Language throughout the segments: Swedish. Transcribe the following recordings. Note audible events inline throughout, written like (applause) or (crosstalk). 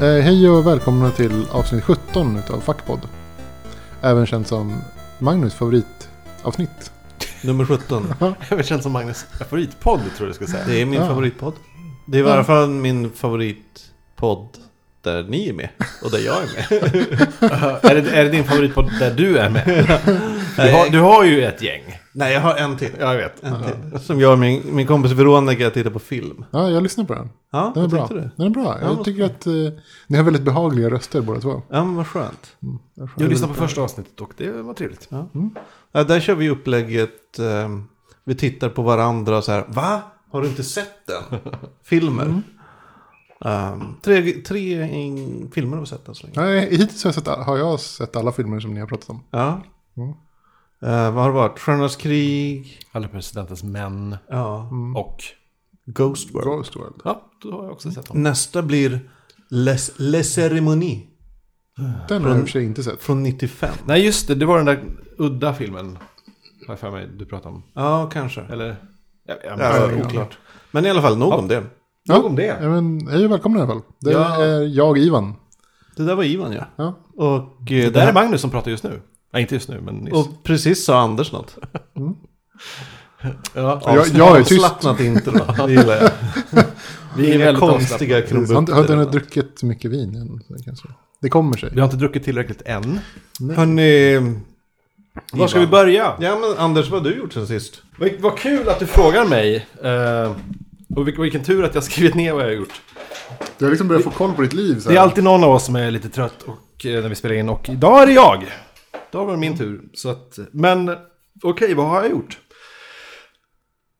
Eh, hej och välkomna till avsnitt 17 utav Fackpodd. Även känt som Magnus favoritavsnitt. Nummer 17. Det känns som Magnus favoritpodd tror jag du ska säga. Det är min Ja. favoritpodd. Det är i alla fall min favoritpodd där ni är med och där jag är med. (laughs) är, det, är det din favoritpodd där du är med? (laughs) Du har, du har ju ett gäng. Nej, jag har en till. Jag vet. En till. Som jag och min, min kompis Veronica tittar på film. Ja, jag lyssnar på den. Ja, Den är vad bra. du? Den är bra. Ja, Jag vad tycker att eh, ni har väldigt behagliga röster båda två. Ja, men vad skönt. Vad skönt. Jag lyssnade på första avsnittet och det var trevligt. Ja. Ja, där kör vi upplägget. Eh, vi tittar på varandra och så här. Va? Har du inte sett den? (laughs) Filmer. Um, tre tre in, filmer har vi sett än så länge. Nej, hittills har jag, sett, har jag sett alla filmer som ni har pratat om. Ja. Mm. Eh, vad har det varit? Stjärnornas krig. Alla presidentens män Ja. och... Ghost World. Ghost World. Ja, då har jag också sett dem. Nästa blir Les, Les Cérémonies Den har jag i och för sig inte sett. från 95. Nej, just det. Det var den där udda filmen. Har jag för mig du pratade om. Ja, kanske. Eller? Ja, ja, Ja, men- oklart. Men i alla fall, nog Ja. om det. Nog om det. Ja, men, hej och välkomna i alla fall. Det Ja. är jag, Ivan. Det där var Ivan ja. Ja. Och, eh, Det det där är här, Magnus som pratar just nu. Nej, inte just nu, men nyss. och precis sa Anders något. (laughs) ja, Jag- jag är tyst. Avslappnat intro, (laughs) det gillar jag. (laughs) vi är väldigt konstiga Har inte, har inte krumbukter. hunnit druckit mycket vin än. kanske- Det kommer sig. Vi har inte druckit tillräckligt än. Hörni, Var ska vi börja? ja men Anders, vad har du gjort sen sist? Vad, vad kul att du frågar mig. Uh, och vilken, vilken tur att jag skrivit ner vad jag har gjort. Du har liksom börjat få koll på ditt liv. Så Det är här. alltid någon av oss som är lite trött och, eh, när vi spelar in. Och idag är det jag. Idag var det min tur. Så att, men okej, vad har jag gjort?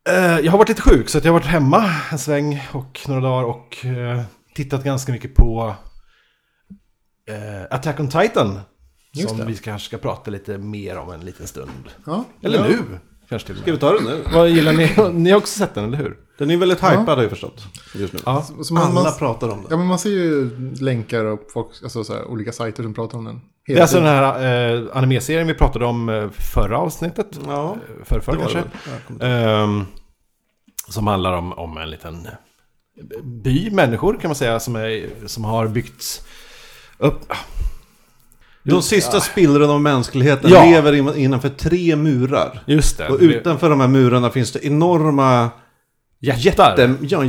Eh, jag har varit lite sjuk så att jag har varit hemma en sväng och några dagar och eh, tittat ganska mycket på eh, Attack on Titan. Just som det. vi kanske ska prata lite mer om en liten stund. Ja. Eller ja. nu, kanske till Ska vi ta det nu? Vad gillar ni? Ni har också sett den, eller hur? Den är väldigt hypad har jag förstått. Just nu. Ja. Så man, Alla man, pratar om den. ja, men man ser ju länkar och folk, alltså så här, olika sajter som pratar om den. Det är alltså den här eh, animeserien vi pratade om eh, förra avsnittet. Ja, Eh, Förra, förra kanske. Ehm, som handlar om, om en liten by, människor kan man säga, som, är, som har byggts upp. De sista spillrorna av mänskligheten Ja. lever in- innanför tre murar. Just det. Och utanför de här murarna finns det enorma jättar. jätte, ja,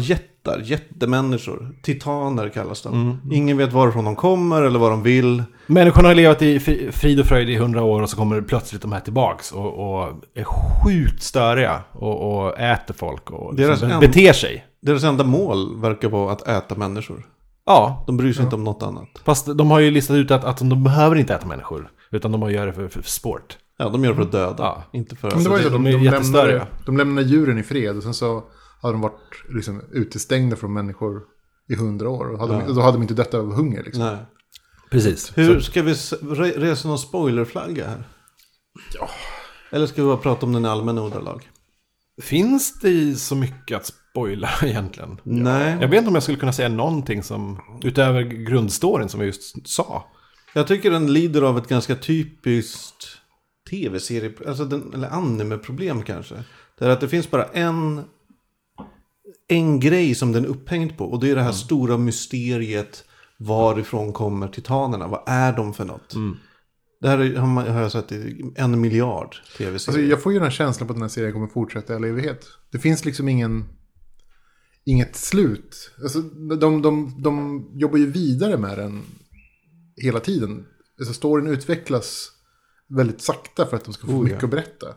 jättar, jättemänniskor. Titaner kallas de. Mm. Ingen vet varifrån de kommer eller vad de vill. Människorna har levat i fri- frid och fröjd i hundra år och så kommer plötsligt de här tillbaks och, och är sjukt störiga och, och äter folk och Deras liksom en- beter sig. Deras enda mål verkar vara att äta människor. Ja, De bryr sig inte om något annat. fast de har ju listat ut att, att de behöver inte äta människor. Utan de gör det för, för sport. Ja, de gör det för att döda. Ja. Inte för Men det var ju att... så de de, är de, jättestöriga. lämnade, de lämnade djuren i fred och sen så hade de varit liksom, utestängda från människor i hundra år. Och hade de, då hade de inte dött av hunger. Liksom. Nej. Precis. Hur ska vi re- resa någon spoilerflagga här? Ja. Eller ska vi bara prata om den allmänna ordalag? Finns det så mycket att spoila (laughs) egentligen? Nej. Jag vet inte om jag skulle kunna säga någonting som, utöver grundstoryn som jag just sa. Jag tycker den lider av ett ganska typiskt tv-serie, alltså den, eller anime-problem kanske. Det är att det finns bara en, en grej som den är upphängd på. Och det är det här stora mysteriet. Varifrån kommer titanerna? Vad är de för något? Det här är- har, man, har jag sett i en miljard tv-serier. Alltså, jag får ju den här känslan på att den här serien kommer fortsätta i all evighet. Det finns liksom ingen... Inget slut. Alltså, de, de, de jobbar ju vidare med den hela tiden. Alltså, storyn utvecklas väldigt sakta för att de ska få Oh, ja. mycket att berätta.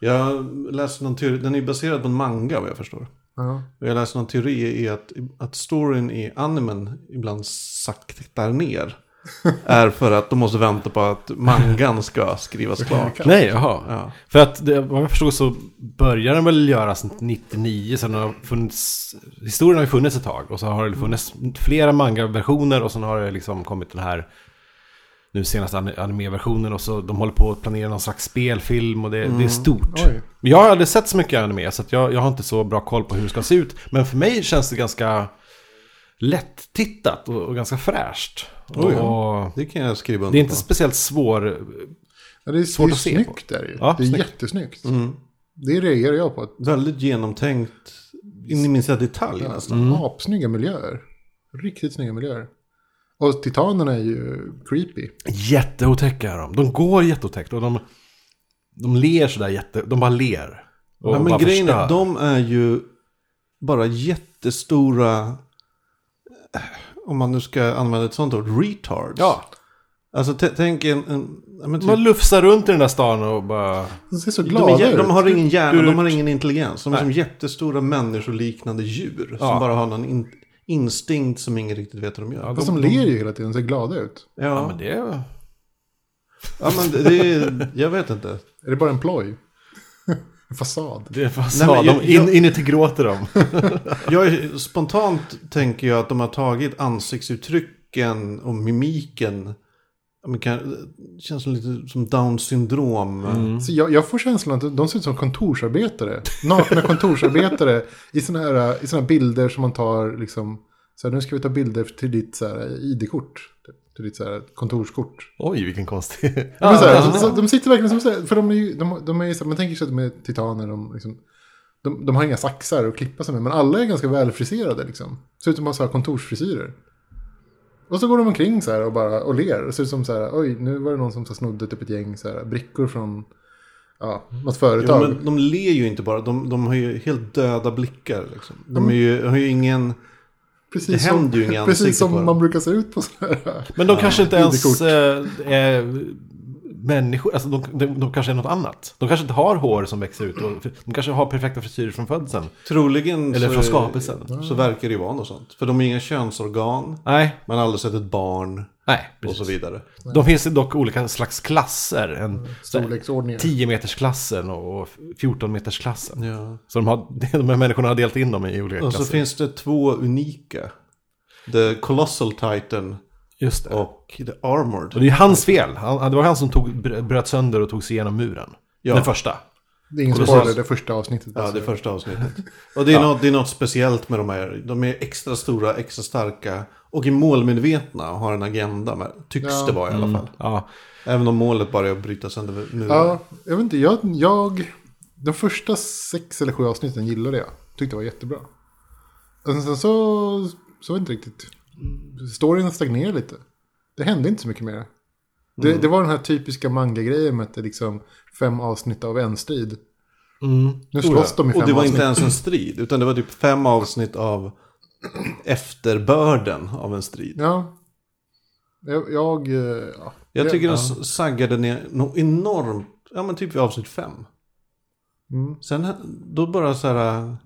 Jag läste någon teori, den är baserad på en manga vad jag förstår. Och jag läste någon teori i att, att storyn i animen ibland saktar ner. (laughs) är för att de måste vänta på att mangan ska skrivas klart. Nej, jaha. Ja. För att det, vad jag förstod så börjar den väl göras 99, så den har funnits, historien har ju funnits ett tag. Och så har det funnits flera manga-versioner och sen har det liksom kommit den här nu senaste ani- anime-versionen och så de håller på att planera någon slags spelfilm och det, det är stort. Oj. Jag har aldrig sett så mycket anime så att jag, jag har inte så bra koll på hur det ska se ut. Men för mig känns det ganska lätt-tittat och, och ganska fräscht. Oj, och Det kan jag skriva under det är inte på. speciellt svår... Ja, det är, Svårt det är att se snyggt där ju. Ja, det är snyggt. jättesnyggt. Mm. Det reagerar jag på. Väldigt genomtänkt in i minsta detalj Ja, nästan. Mm. Apsnygga miljöer. Riktigt snygga miljöer. Och titanerna är ju creepy. Jätteotäcka är de. De går jätteotäckt och de, de ler sådär jätte... De bara ler. Och Ja, men bara grejen är, förstör. de är ju bara jättestora, om man nu ska använda ett sånt ord, retards. Ja, Alltså tänk en, en men typ, man lufsar runt i den där stan och bara... De ser så de, glada är, jä- ut. de har ingen hjärna, Du- de har ingen intelligens. De är Nej. som jättestora människoliknande djur. Ja. Som bara har någon in, instinkt som ingen riktigt vet vad de gör. Fast de ler ju hela tiden, ser glada ut. Ja, Ja, men det är... ja, men det, det är, jag vet inte. Är det bara en ploj? (laughs) en fasad? Det är vad Nej, men jag- de, in, inuti gråter de. (laughs) Jag är, spontant tänker jag att de har tagit ansiktsuttrycken och mimiken. Men kan, det känns som lite som down syndrom. Mm. Så jag, jag får känslan att de ser ut som kontorsarbetare. Nakna (laughs) kontorsarbetare i sådana här, i såna här bilder som man tar liksom. Så här, nu ska vi ta bilder till ditt så här, ID-kort. Till ditt så här, kontorskort. Oj, vilken konstig... Ja, men så här, så, så, de sitter verkligen som så här, för de är ju, de, de är ju så här, man tänker sig att de är titaner, de, liksom, de, de har inga saxar att klippa sig med, men alla är ganska välfriserade liksom. Ser ut som att ha så här kontorsfrisyrer. Och så går de omkring så här och bara och ler. Det ser ut som så här, oj, nu var det någon som så snodde typ ett gäng så här, brickor från ja, något Jo, företag. men de ler ju inte bara, de, de har ju helt döda blickar. Liksom. De ju, har ju ingen... precis det som, händer ju inga Precis som man brukar se ut på så här. Men de kanske inte (laughs) ens eh, är människor. Alltså de, de, de kanske är något annat. De kanske inte har hår som växer ut. Och, de kanske har perfekta frisyrer från födseln. Troligen Eller så, från skapelsen. så verkar det ju vara något sånt. För de har inga könsorgan, Nej, man har aldrig sett ett barn nej. och så Precis. vidare. De finns dock olika slags klasser. En Storleksordningar. 10 meters klassen och 14 meters klassen. Ja. Så de, har, (laughs) de här människorna har delat in dem i olika Och så klasser. finns det två unika. The Colossal Titan Just det. och The Armored. Och det är hans fel. Han, det var han som tog, br- bröt sönder och tog sig igenom muren. Ja. Den första. Det är ingen spoiler, det första avsnittet. Ja, alltså. det första avsnittet. (laughs) Och det är, något, det är något speciellt med de här. De är extra stora, extra starka och är målmedvetna och har en agenda. Med, tycks Ja. det vara i alla fall. Ja. Även om målet bara är att bryta sönder muren. Ja, jag vet inte. Jag, jag, de första sex eller sju avsnitten gillade jag. Tyckte det var jättebra. Och sen så, så var det inte riktigt. Storyn stagnerade lite. Det hände inte så mycket mer. Det, Mm. det var den här typiska manga-grejen med att det är liksom fem avsnitt av en strid. Mm. Nu slåss de i fem Och det var avsnitt. inte ens en strid. Utan det var typ fem avsnitt av efterbörden av en strid. Ja. Jag, jag eh, ja. Jag tycker ja. den saggade ner något enormt. Ja men typ vid avsnitt fem. Mm. Sen då bara så här.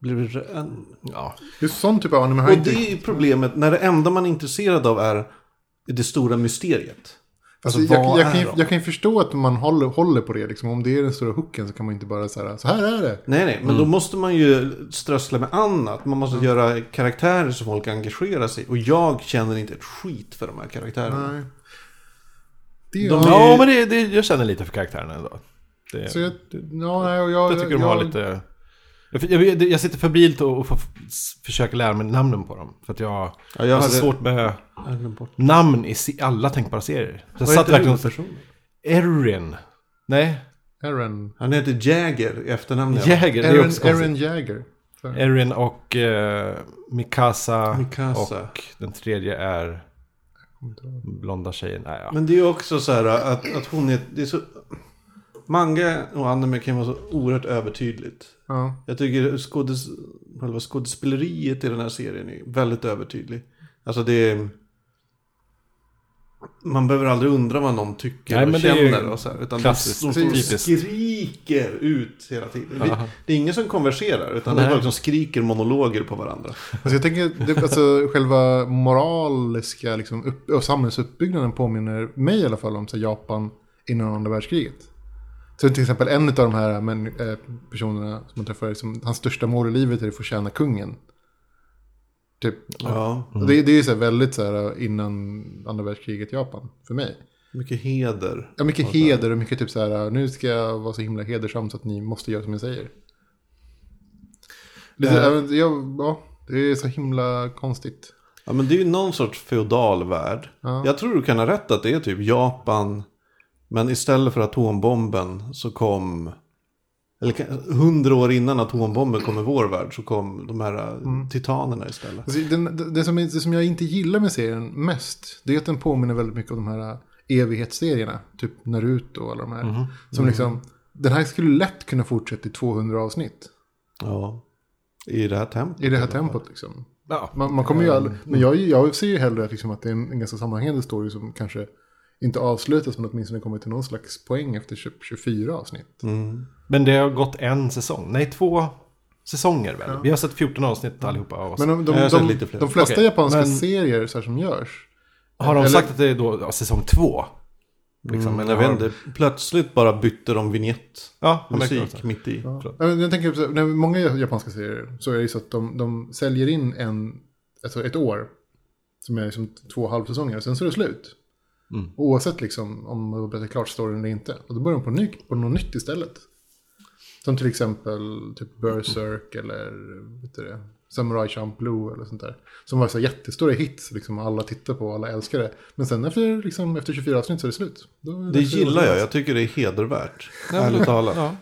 Blir det en... ja. Just sån typ av anime Och det är problemet när det enda man är intresserad av är det stora mysteriet. Alltså, Alltså, jag, jag, kan jag kan ju förstå att man håller, håller på det. Liksom. Om det är den stora hooken så kan man inte bara säga så här är det. Nej, nej, men då måste man ju strössla med annat. Man måste göra karaktärer som folk engagerar sig. Och jag känner inte ett skit för de här karaktärerna. Nej. Det, De ja, men det, det, jag känner lite för karaktärerna ändå. Det, så jag, ja, nej, och jag, jag tycker de har lite... Jag, jag, jag sitter febrilt och, och försöker lära mig namnen på dem. För att jag, Ja, jag har så svårt med namn i alla tänkbara serier. Så jag Vad satt heter verkligen... Erin. Nej, Aaron, Han heter Jagger i efternamn. Jäger. Det är Aaron, också konstigt. Aaron Jagger. Erin och eh, Mikasa, Mikasa. Och den tredje är blonda tjejen. Nej, ja. Men det är ju också så här att, att hon är... Det är så, manga och anime kan vara så oerhört övertydligt. Ja. Jag tycker skådes, själva skådespeleriet i den här serien är väldigt övertydlig. Alltså det är... Man behöver aldrig undra vad någon tycker Nej, och känner och så här, Utan klassiskt, de skriker ut hela tiden. Det, det är ingen som konverserar, utan det är Nej. folk som skriker monologer på varandra. Alltså jag tänker, det, alltså själva moraliska liksom, upp, och samhällsuppbyggnaden påminner mig i alla fall om så här, Japan innan andra världskriget. Så till exempel en av de här män, eh, personerna som man träffar, som, hans största mål i livet är att få tjäna kungen. Typ. Ja, Och det, det är ju så här väldigt så här innan andra världskriget i Japan, för mig. mycket heder. Ja, mycket heder och mycket typ så här, nu ska jag vara så himla hedersam så att ni måste göra som jag säger. Lite, Eh. ja, men ja, det är så himla konstigt. Ja, men det är ju någon sorts feodal värld. Ja. Jag tror du kan ha rätt att det är typ Japan. Men istället för atombomben så kom eller hundra år innan atombomben kom i vår värld så kom de här eh, Mm. titanerna istället. Alltså, det, det, som, det som jag inte gillar med serien mest, det är att den påminner väldigt mycket om de här evighetsserierna. Typ Naruto och alla de här. Mhm. Som liksom, den här skulle lätt kunna fortsätta i 200 avsnitt. Ja. I det här tempot. I det här tempot liksom. Ja. Man, man kommer ju all, men jag, jag ser ju hellre liksom att det är en, en ganska sammanhängande story som kanske inte avslutas men åtminstone kommer till någon slags poäng efter 20, 24 avsnitt. Mm. Men det har gått en säsong. Nej, två säsonger väl? Vi har sett 14 avsnitt allihopa av oss. Men de, de, de, lite de flesta Okej, japanska men- serier så här som görs. har de eller- sagt att det är då ja, säsong två? Liksom, Mm, jag vet inte, plötsligt bara bytte de vignett. Ja, Musik mitt i. Ja. Ja, Jag tänker, så när många japanska serier så är det så att de, de säljer in en, alltså ett år. Som är liksom två halvsäsonger, sen så är det slut. Mm. Oavsett liksom om man har berättat klart storyn eller inte. Och då börjar de på, ny, på något nytt istället. Som till exempel typ Berserk eller vet du det, Samurai Champloo eller sånt där. Som var så jättestora hits, liksom alla tittar på och alla älskar det. Men sen efter, liksom, efter 24 avsnitt så är det slut. Då är Det gillar jag, jag tycker det är hedervärt. Ärligt talat. Ja.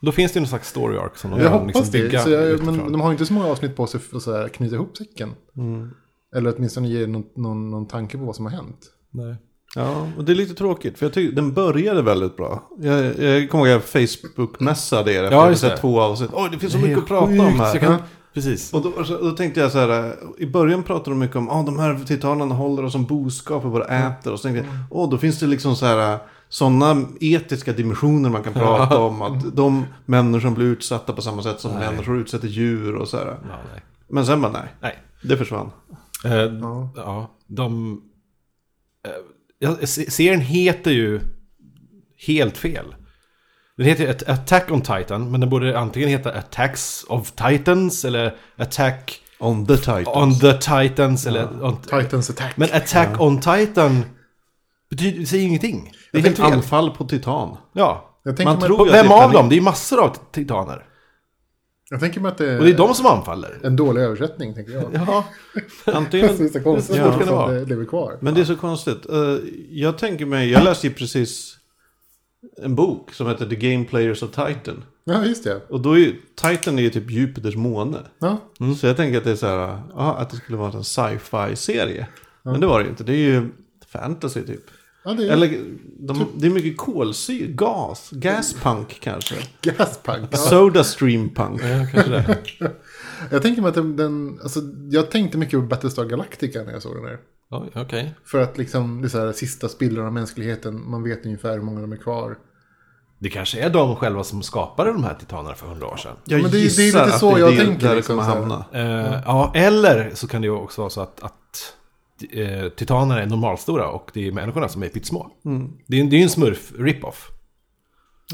Då finns det ju någon slags story arc som de Jag kan liksom det. bygga Så jag, men de har inte så många avsnitt på sig för att så här knyta ihop säcken. Mm. Eller åtminstone ge någon, någon, någon tanke på vad som har hänt. Nej. Ja, och det är lite tråkigt. För jag tycker den började väldigt bra. Jag, jag kommer ihåg att jag Facebook-mässade er efter Ja, just det. två avsnitt. Oj, det finns så mycket att prata om här. kan- Precis. Och då, då tänkte jag så här, i början pratade de mycket om att de här titanerna håller oss som boskap och bara äter. Och så tänkte jag, åh, då finns det liksom så här, sådana etiska dimensioner man kan prata om. Att de människor som blir utsatta på samma sätt som Nej. människor utsätter djur och så här. Ja. Men sen bara nej, nej. det försvann. Eh, Ja. ja, de... Eh, ja, se- serien heter ju helt fel. Den heter ju At- Attack on Titan, men den borde antingen heta Attacks of Titans eller Attack On the Titans. on the Titans eller... On, Titans Attack. men Attack on Titan betyder, säger ingenting. Det är helt fel. Anfall på titan. Ja. man tror- På, att det är vem av dem? Det är ju massor av titaner. Jag tänker mig att det är, Och det är de som anfaller. en dålig översättning, tänker jag. Ja. (laughs) Antingen, det är så konstigt Ja, att det lever kvar. Men det är så konstigt. Eh, jag tänker mig, jag läste ju precis en bok som heter The Game Players of Titan. Ja, just det. Och då är ju, Titan är ju typ Jupiters måne. Ja, Så jag tänker att det är så här, ja, att det skulle vara en sci-fi serie. Men det var det ju inte, det är ju fantasy typ. Ja det är Eller de, det är mycket kolsyra, gas, gaspunk kanske. gaspunk. Ja. Soda stream punk. ja, kanske det. (laughs) Jag tänker mig att den, den, alltså, jag tänkte mycket på Battlestar Galactica när jag såg den där. Oj, Okej. För att liksom, det är så här, sista spillran av mänskligheten, man vet ungefär hur många de är kvar. Det kanske är de själva som skapade de här titanerna för hundra år sedan. Jag Men det är- det är gissar lite att så det är jag det tänker, där liksom, det kommer här. hamna. Eh, ja, eller så kan det ju också vara så att, att eh, titaner är normalstora och det är människorna som är pyttesmå. Det är, det är ju en smurf rip-off.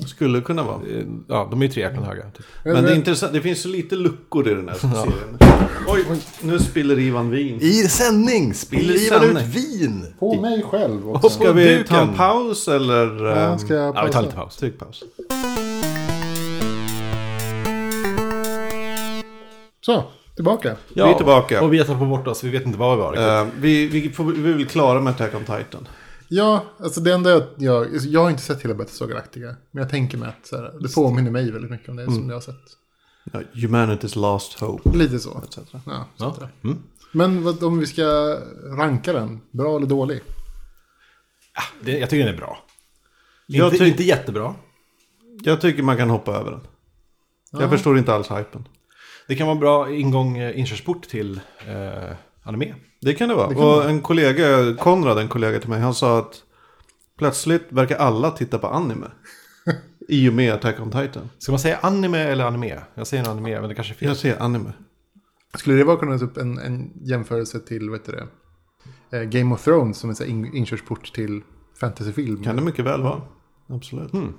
Skulle kunna vara. Eh, Ja, de är ju tre hjärtan höga. Typ. Men det är intressant, det finns så lite luckor i den här serien. Oj, nu spiller Ivan vin. I sändning spiller I Ivan ut vin! På mig själv också. Ska vi ta en paus eller? Ja, ehm, ska jag Ja, vi tar lite paus. Tryck paus. Så, tillbaka. vi är tillbaka. Och vi har tappat bort oss, vi vet inte var vi var. riktigt. Eh, vi, vi, får, vi är väl klara med Attack on Titan. Ja, alltså det enda jag, jag, jag har inte sett hela Battlestar Galactica. Men jag tänker mig att så här, det påminner mig väldigt mycket om det som jag har sett. Ja, Humanity's Last Hope. Lite så. Etc. Ja, Ja. Mm. Men vad, om vi ska ranka den, bra eller dålig? Det, jag tycker den är bra. Jag inte, inte jättebra. Jag tycker man kan hoppa över den. Ja. Jag förstår inte alls hypen. Det kan vara bra ingång, eh, inkörsport till eh, anime. Det kan det vara. Det kan och vara. en kollega, Konrad, en kollega till mig, han sa att plötsligt verkar alla titta på anime. I och med Attack on Titan. Ska man säga anime eller anime? Jag säger anime, men det kanske är fel. Jag ser anime. Skulle det vara kunna typ en, en jämförelse till, vet du det, eh, Game of Thrones som en in, inkörsport till fantasyfilm? Kan det mycket väl vara. Absolut. Mm.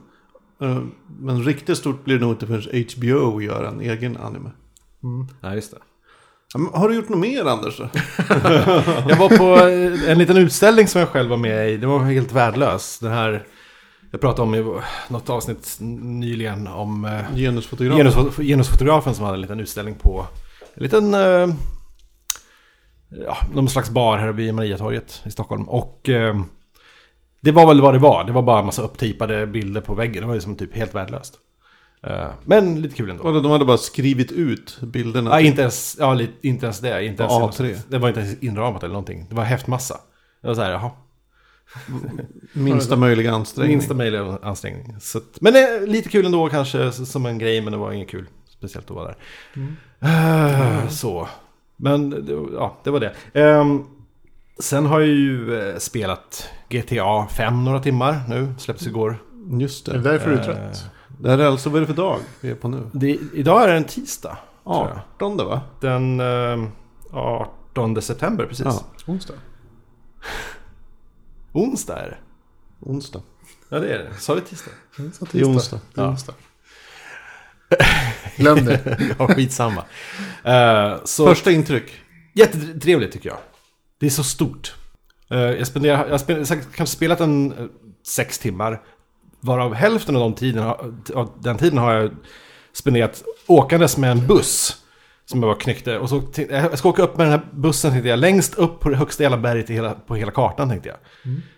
Men riktigt stort blir det nog inte förrän HBO gör en egen anime. Nej, just det. Ja, men Har du gjort något mer Anders? (laughs) Jag var på eh, en liten utställning som jag själv var med i. Det var helt värdelös. Den här... Jag pratade om i något avsnitt nyligen om eh, Genusfotograf? genus, genusfotografen som hade en liten utställning på en liten... Eh, ja, någon slags bar här vid Mariatorget i Stockholm. Och det var väl vad det var. Det var bara en massa upptejpade bilder på väggen. Det var ju som typ helt värdelöst. Eh, men lite kul ändå. Vadå, de hade bara skrivit ut bilderna? Ja, inte ens, ja, lite, inte ens det. Inte ens, A3. Det var inte ens inramat eller någonting. Det var häftmassa. Det var så här, jaha. (laughs) Minsta möjliga ansträngning. Minsta möjliga ansträngning. Så att, men det är lite kul ändå kanske som en grej, men det var inget kul. Speciellt att vara där. Eh, Så. Men ja, det var det. Ehm, sen har jag ju eh, spelat GTA 5 några timmar nu. Släpptes igår. Just Är det det. därför du är trött? Det här är alltså, vad är det för dag vi är på nu? Det, idag är det en tisdag. tror jag. 18 va? Den eh, 18 september precis. Ja. Onsdag? (laughs) Onsdag är det. Onsdag. Ja det är det. Sa vi tisdag? Jag sa Det är onsdag. Det är Ja. onsdag. Glöm det. (laughs) ja, skitsamma. Uh, så Första intryck. jättetrevligt tycker jag. Det är så stort. Eh, jag spenderar, jag har spel- säkert kanske spelat en eh, sex timmar. Varav hälften av de tiden, av den tiden har jag spenderat åkandes med en buss. Som jag bara knyckte. Och så jag, ska åka upp med den här bussen tänkte jag. Längst upp på det högsta jävla berget hela, på hela kartan tänkte jag.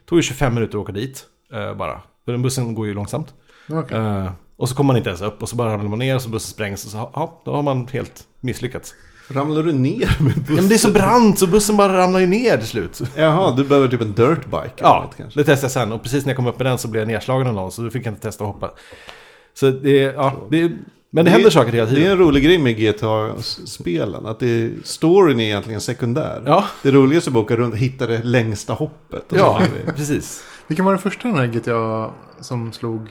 tog ju 25 minuter att åka dit. eh, bara. För den bussen går ju långsamt. Okej. Eh, och så kommer man inte ens upp och så bara ramlar man ner och så bussen sprängs och så ja, då har man helt misslyckats. Ramlar du ner med bussen? Ja, men det är så brant så bussen bara ramlar ju ner till slut. Jaha, du behöver typ en dirtbike Ja, något kanske. det testade jag sen och precis när jag kom upp med den så blev jag nedslagen av någon så då fick jag inte testa att hoppa. Så det, ja, det, men det händer saker hela Det är tiden. en rolig grej med GTA-spelen. Att det, storyn är egentligen sekundär. Ja, Det roligaste är att åka runt och hitta det längsta hoppet. och ja precis. Vilken var den första den här GTA som slog?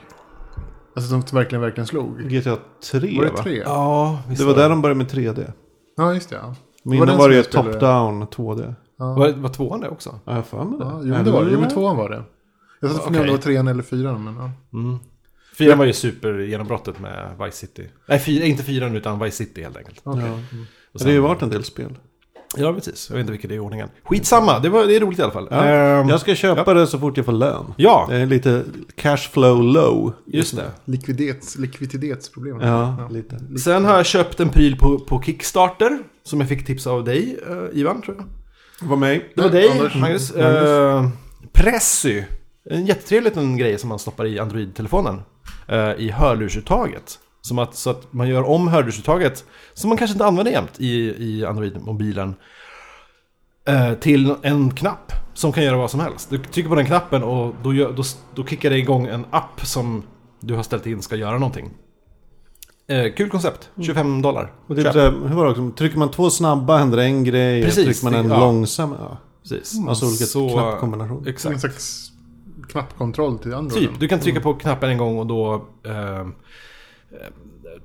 Alltså som verkligen, verkligen slog? GTA 3 Var det va? tre? Ja, visst Det var där de började med 3D. Ja, just det. Ja. Men innan var det ju top-down 2D. Var, var tvåan det också? Ja, jag har för mig det. Ja, jo, men det var det. Jo, men tvåan var det. Jag satt och funderade om det var trean eller fyran. Men, ja. Mm. Fyran var ju supergenombrottet med Vice City. Nej, fyra, inte fyran utan Vice City helt enkelt. Okej. Ja. Och Det har ju sen- varit en del spel. Ja, precis. Jag vet inte vilket det är i ordningen. Skitsamma, det, var, det är roligt i alla fall. Ja. Ehm, Jag ska köpa det så fort jag får lön. ja, Det är lite cash flow low. just det. Likviditets, likviditetsproblem. Ja, lite. Sen har jag köpt en pryl på, på Kickstarter. Som jag fick tips av dig, eh, Ivan, tror jag. Var med. Det var dig, Anders. Magnus. Eh, Pressy. En jättetrevlig liten grej som man stoppar i Android-telefonen. eh, I hörlursuttaget. Som att, så att man gör om hörlursuttaget, som man kanske inte använder jämt i, i Android-mobilen. eh, till en knapp som kan göra vad som helst. Du trycker på den knappen och då, gör, då, då kickar det igång en app som du har ställt in ska göra någonting. Eh, kul koncept, 25 dollar. Och typ Köp. så här, hur var det också? Trycker man två snabba händer en grej. Precis, Trycker man en ja. långsam. Ja. Precis. Alltså olika Så- knappkombinationer. En Exakt. slags knappkontroll till Android. Typ, du kan trycka på knappen en gång och då eh,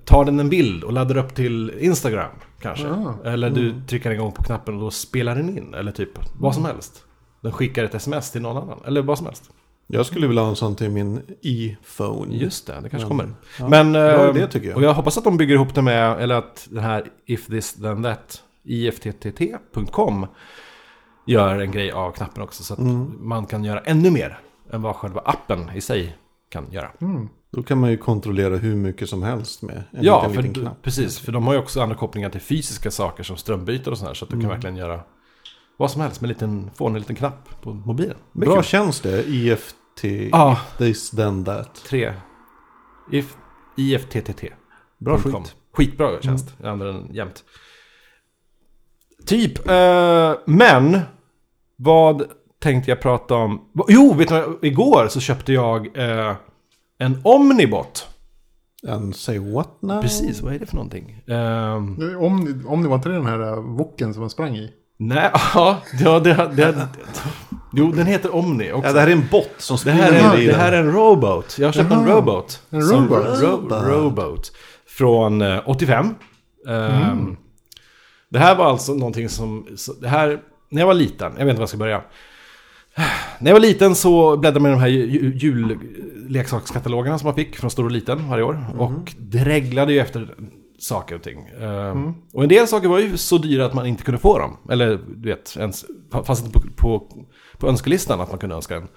tar den en bild och laddar upp till Instagram kanske. Ah. Eller du trycker en gång på knappen och då spelar den in. Eller typ vad som helst. Den skickar ett sms till någon annan. Eller vad som helst. Jag skulle vilja ha en sån till min e-phone. Just det, det kanske Men- kommer. Ja. Men, Bra eh, idé tycker jag. och jag hoppas att de bygger ihop det med, eller att den här if this then that, ifttt.com gör en grej av knappen också. Så att Mm. man kan göra ännu mer än vad själva appen i sig kan göra. Mm. Då kan man ju kontrollera hur mycket som helst med en Ja, liten, för, liten knapp. precis. För de har ju också andra kopplingar till fysiska saker som strömbytare och sådär. Så att du kan Mm. verkligen göra vad som helst med en liten, få en liten knapp på mobilen. Är Bra kul. tjänst det. IFT. Ja, This then that. tre. If, IFTTT. Bra .com. skit. Mm. Skitbra tjänst. Jag använder den jämt. Typ. Eh, men. Vad tänkte jag prata om? Jo, vet du? Igår så köpte jag eh, en Omnibot. En say what now? Precis, vad är det för någonting? Ehm, Om, om det var inte den här äh, woken som man sprang i. Nej, ja, (laughs) ja det, det, det, Jo, den heter Omni också. Ja, det här är en bot som det, springer här ner är, i det den. här är en robot. Jag har köpt en robot. en robot. Ro, robot. Från eh, 85. Ehm, Det här var alltså någonting som... Så, det här, när jag var liten, jag vet inte var jag ska börja. När jag var liten så bläddrade man i de här ju- julleksakskatalogerna som man fick från stor och liten varje år. Och dreglade ju efter saker och ting. Ehm, Och en del saker var ju så dyra att man inte kunde få dem. Eller du vet, ens, fanns inte på, på, på önskelistan att man kunde önska en.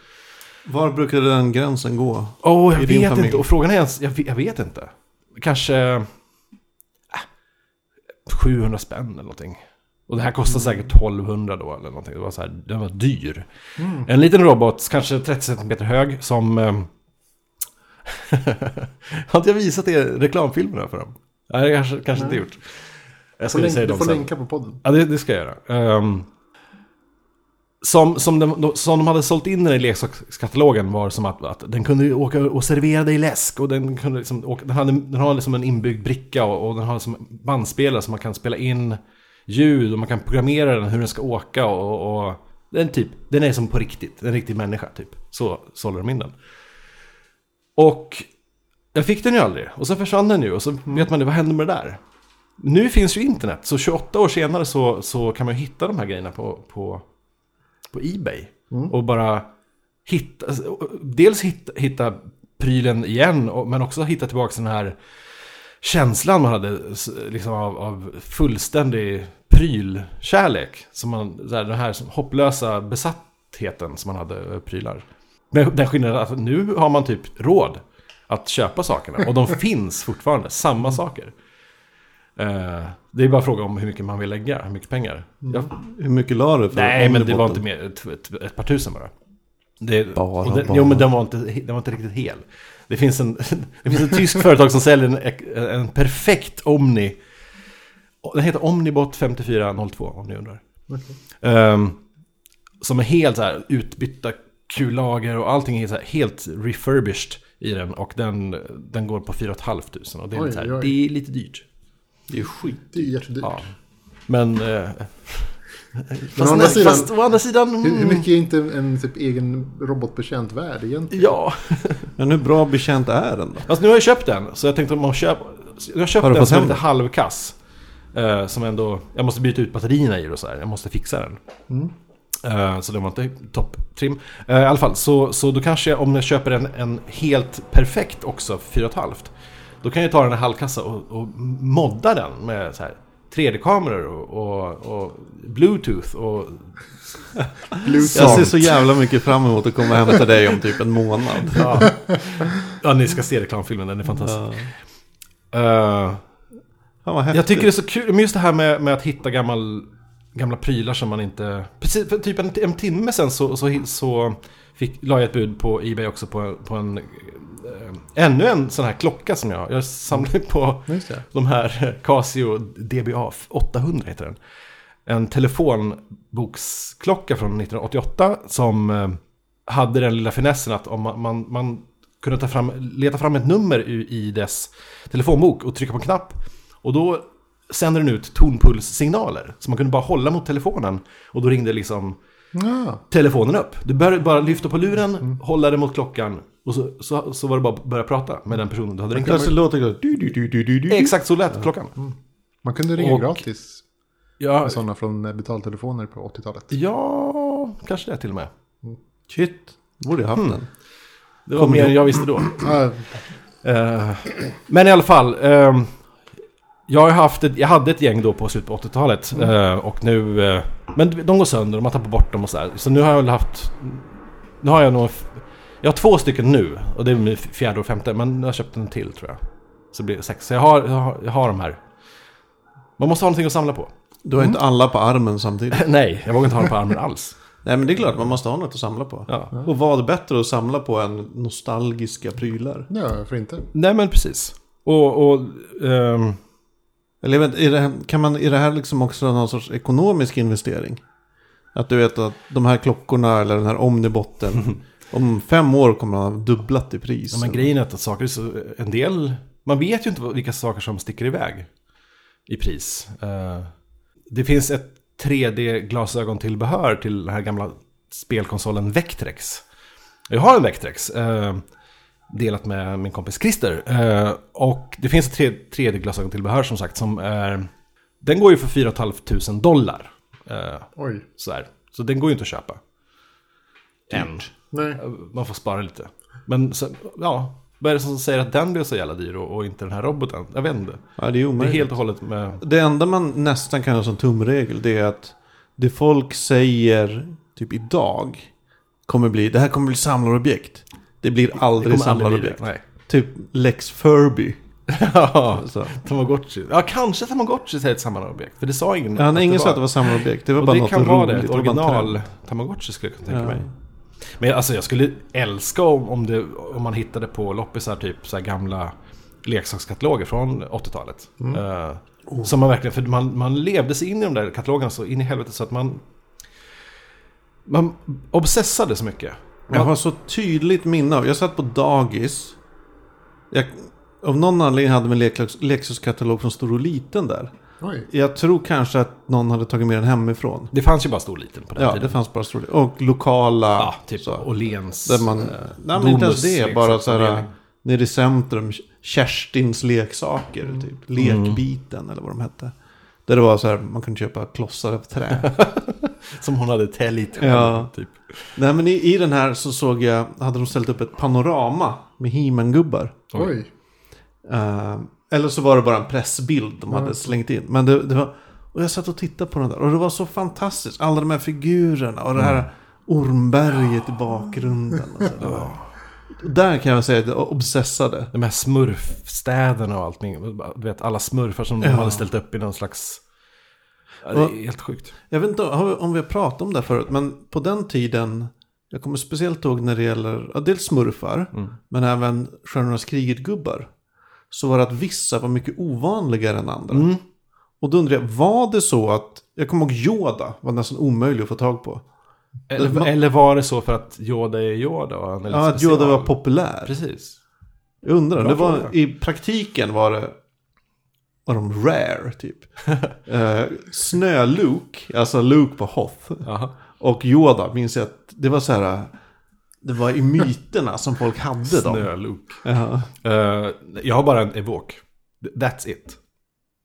Var brukade den gränsen gå? Åh, jag I din vet familj? inte. Och frågan är ens, jag, vet- jag vet inte. Kanske... Äh, 700 spänn eller någonting. Och det här kostar säkert 1200 då eller någonting. Det var så här, den var dyr. En liten robot, kanske 30 cm hög, som... Eh, (laughs) Har inte jag visat er reklamfilmerna för dem? Nej, det kanske, kanske inte gjort. Jag ska Får visa er länk, du får länka på podden. Ja, det, det ska jag göra. Ehm, som, som, de, som de hade sålt in den i leksakskatalogen var som att, att den kunde åka och servera dig läsk och den kunde liksom åka, den, hade, den har liksom en inbyggd bricka och, och den har liksom bandspelare så man kan spela in ljud och man kan programmera den hur den ska åka och, och den typ, den är som på riktigt, en riktig människa typ. Så sålde de in den. Och jag fick den ju aldrig och så försvann den ju och så vet man ju vad hände med det där? Nu finns ju internet, så 28 år senare så, så kan man ju hitta de här grejerna på, på, på Ebay. Och bara hitta, dels hitta, hitta prylen igen, men också hitta tillbaka den här känslan man hade liksom av, av fullständig prylkärlek. Som man, så här, den här hopplösa besattheten som man hade prylar. Men den skillnaden att nu har man typ råd att köpa sakerna. Och de (laughs) finns fortfarande, samma saker. Eh, det är bara fråga om hur mycket man vill lägga, hur mycket pengar. Jag, Hur mycket la du för nej, men det var inte mer, ett, ett, ett par tusen bara. Det, Bara, den, bara. Jo, men den var, inte, den var inte riktigt hel. Det finns en, (laughs) det finns ett tyskt företag som säljer en, en perfekt Omni. Den heter Omnibot 5402 om ni undrar. Ehm, som är helt så här utbytta kullager och allting är så här helt refurbished i den. Och den, den går på 4 500 och det är, Oj, lite så här, oj. det är lite dyrt. Det är skit. Det är jättedyrt. Ja. Men... Eh, fast, å andra sidan- fast å andra sidan... Hur, hur mm, mycket är inte en typ egen robotbetjänt värd egentligen? Ja, (laughs) Men hur bra betjänt är den då? alltså nu har jag köpt den. Så jag tänkte om man köper... Jag har köpt Har du den som lite halvkass. Eh, som ändå... Jag måste byta ut batterierna i det och så här. Jag måste fixa den. Mm. Eh, så den var inte topptrim. Uh, I alla fall, så, så då kanske jag, om jag köper en, en helt perfekt också, 4,5. Då kan jag ta den här halvkassa och, och modda den med så här 3D-kameror och, och, och Bluetooth och... (laughs) Bluetooth. Jag ser så jävla mycket fram emot att komma hem till dig om typ en månad. (laughs) Ja, ja ni ska se reklamfilmen, den är fantastisk. Ja. Eh, Häftigt. Jag tycker det är så kul, men just det här med, med att hitta gammal, gamla prylar som man inte... Precis, för typ en, en timme sen så, så, så fick, la jag ett bud på Ebay också på, på en... eh, ännu en sån här klocka som jag har. Jag samlar på de här Casio DBA 800 heter den. En telefonboksklocka från 1988 som eh, hade den lilla finessen att om man, man, man kunde ta fram, leta fram ett nummer i, i dess telefonbok och trycka på en knapp. Och då sänder den ut tonpulssignaler. Så man kunde bara hålla mot telefonen och då ringde liksom Ja, telefonen upp. Du bör bara lyfta på luren, hålla det mot klockan och så, så, så var det bara att börja prata med den personen du hade ringt. Plötsligt låter det du, du, du, du, du. Exakt så lät klockan. man kunde ringa Och- gratis Ja, med sådana från eh, betaltelefoner på 80-talet. ja, kanske det till och med. Shit, borde jag haft Hmm. den. Det var Kommer mer än jag visste då. Ja, Eh, men i alla fall. ehm, jag, har haft ett, jag hade ett gäng då på slutet på 80-talet. eh, och nu... eh, men de går sönder, de har tappat bort dem och sådär. Så nu har jag väl haft... Nu har jag nog... Jag har två stycken nu. Och det är min fjärde och femte. Men jag har köpt en till tror jag. Så blir det sex. Så jag har, jag har, jag har de här. Man måste ha någonting att samla på. Du har inte alla på armen samtidigt. (laughs) Nej, jag vågar inte ha dem på armen alls. Nej men det är klart, man måste ha något att samla på. Ja. Och vad är bättre att samla på än nostalgiska prylar? ja, varför inte? Nej men precis. Och... och ehm, Eller vet, är det, kan man, är det här liksom också någon sorts ekonomisk investering? Att du vet att de här klockorna eller den här omnibotten (laughs) om fem år kommer att ha dubblat i pris. Ja, men grejen är att saker är så, en del, man vet ju inte vilka saker som sticker iväg i pris. Eh, det finns ett 3D-glasögontillbehör till den här gamla spelkonsolen Vectrex. Jag har en Vectrex, eh, delat med min kompis Christer. Eh, och det finns ett 3- 3D-glasögontillbehör som sagt som är, den går ju för 4 500 dollar. Eh, Oj. så, här. så den går ju inte att köpa. Än. Nej. Man får spara lite. Men sen, ja, vad är det som säger att den blir så jävla dyr och, och inte den här roboten? Jag vet inte. Ja, det är Det är omöjligt. helt och hållet med... Det enda man nästan kan ha som tumregel det är att det folk säger typ idag kommer bli, det här kommer bli samlarobjekt. Det blir Det aldrig kommer aldrig bli samlarobjekt. det. Nej. Typ Lex Furby. (laughs) Ja. Tamagotchi. Ja, kanske Tamagotchi är ett samlarobjekt. För det sa ingen. Ja, att ingen sa att det var samlarobjekt. Det var Och bara det något kan vara roligt. det. Ett var bara en original. Tamagotchi skulle jag kunna tänka Ja. mig. Men alltså jag skulle älska om, om, det, om man hittade på loppisar typ så gamla leksakskataloger från 80-talet. Eh, Som man verkligen, för man, man levde sig in i de där katalogerna så in i helvete så att man... Man obsessade så mycket. Jag har så tydligt minne av, jag satt på dagis. Jag, av någon anledning hade vi en leksaks, leksakskatalog från stor och liten där. Oj. Jag tror kanske att någon hade tagit med den hemifrån. Det fanns ju bara stor och liten på den Ja, tiden. det fanns bara stor Och lokala. Ja, typ. Åhléns. Där man, eh, nej men inte ens det, bara så här leksaksavdelning. nere i centrum, Kerstins leksaker, typ. Lekbiten eller vad de hette. Där det var så här, man kunde köpa klossar av trä. (laughs) (laughs) Som hon hade täljt Ja. typ. nej men i, i den här så såg jag, hade de ställt upp ett panorama med he gubbar Oj. Eh, eller så var det bara en pressbild de hade slängt in. Men det, det var, och jag satt och tittade på den där och det var så fantastiskt. Alla de här figurerna och det här ormberget i bakgrunden. Och så. Det var, där kan jag säga att jag obsessade. De här smurfstäderna och allting. Du vet, alla smurfar som de Ja. hade ställt upp i någon slags... Ja, det är helt sjukt. Jag vet inte om vi har pratat om det förut, men på den tiden, jag kommer speciellt ihåg när det gäller, ja, dels smurfar, men även Stjärnornas kriget-gubbar. Så var det att vissa var mycket ovanligare än andra. Och då undrar jag, var det så att, jag kommer ihåg Yoda var nästan omöjlig att få tag på. Eller, Ma- eller var det så för att Yoda är Yoda? Och han är Ja, att? Yoda var populär. Precis. Jag undrar, Bra det var, fråga. i praktiken var det, var de rare typ. uh, Snö-Luke, alltså Luke på Hoth. Jaha. Och Yoda minns jag att det var så här. Det var i myterna som folk hade dem. Snö-Luke. Ja. Eh, jag har bara en Evoke. That's it.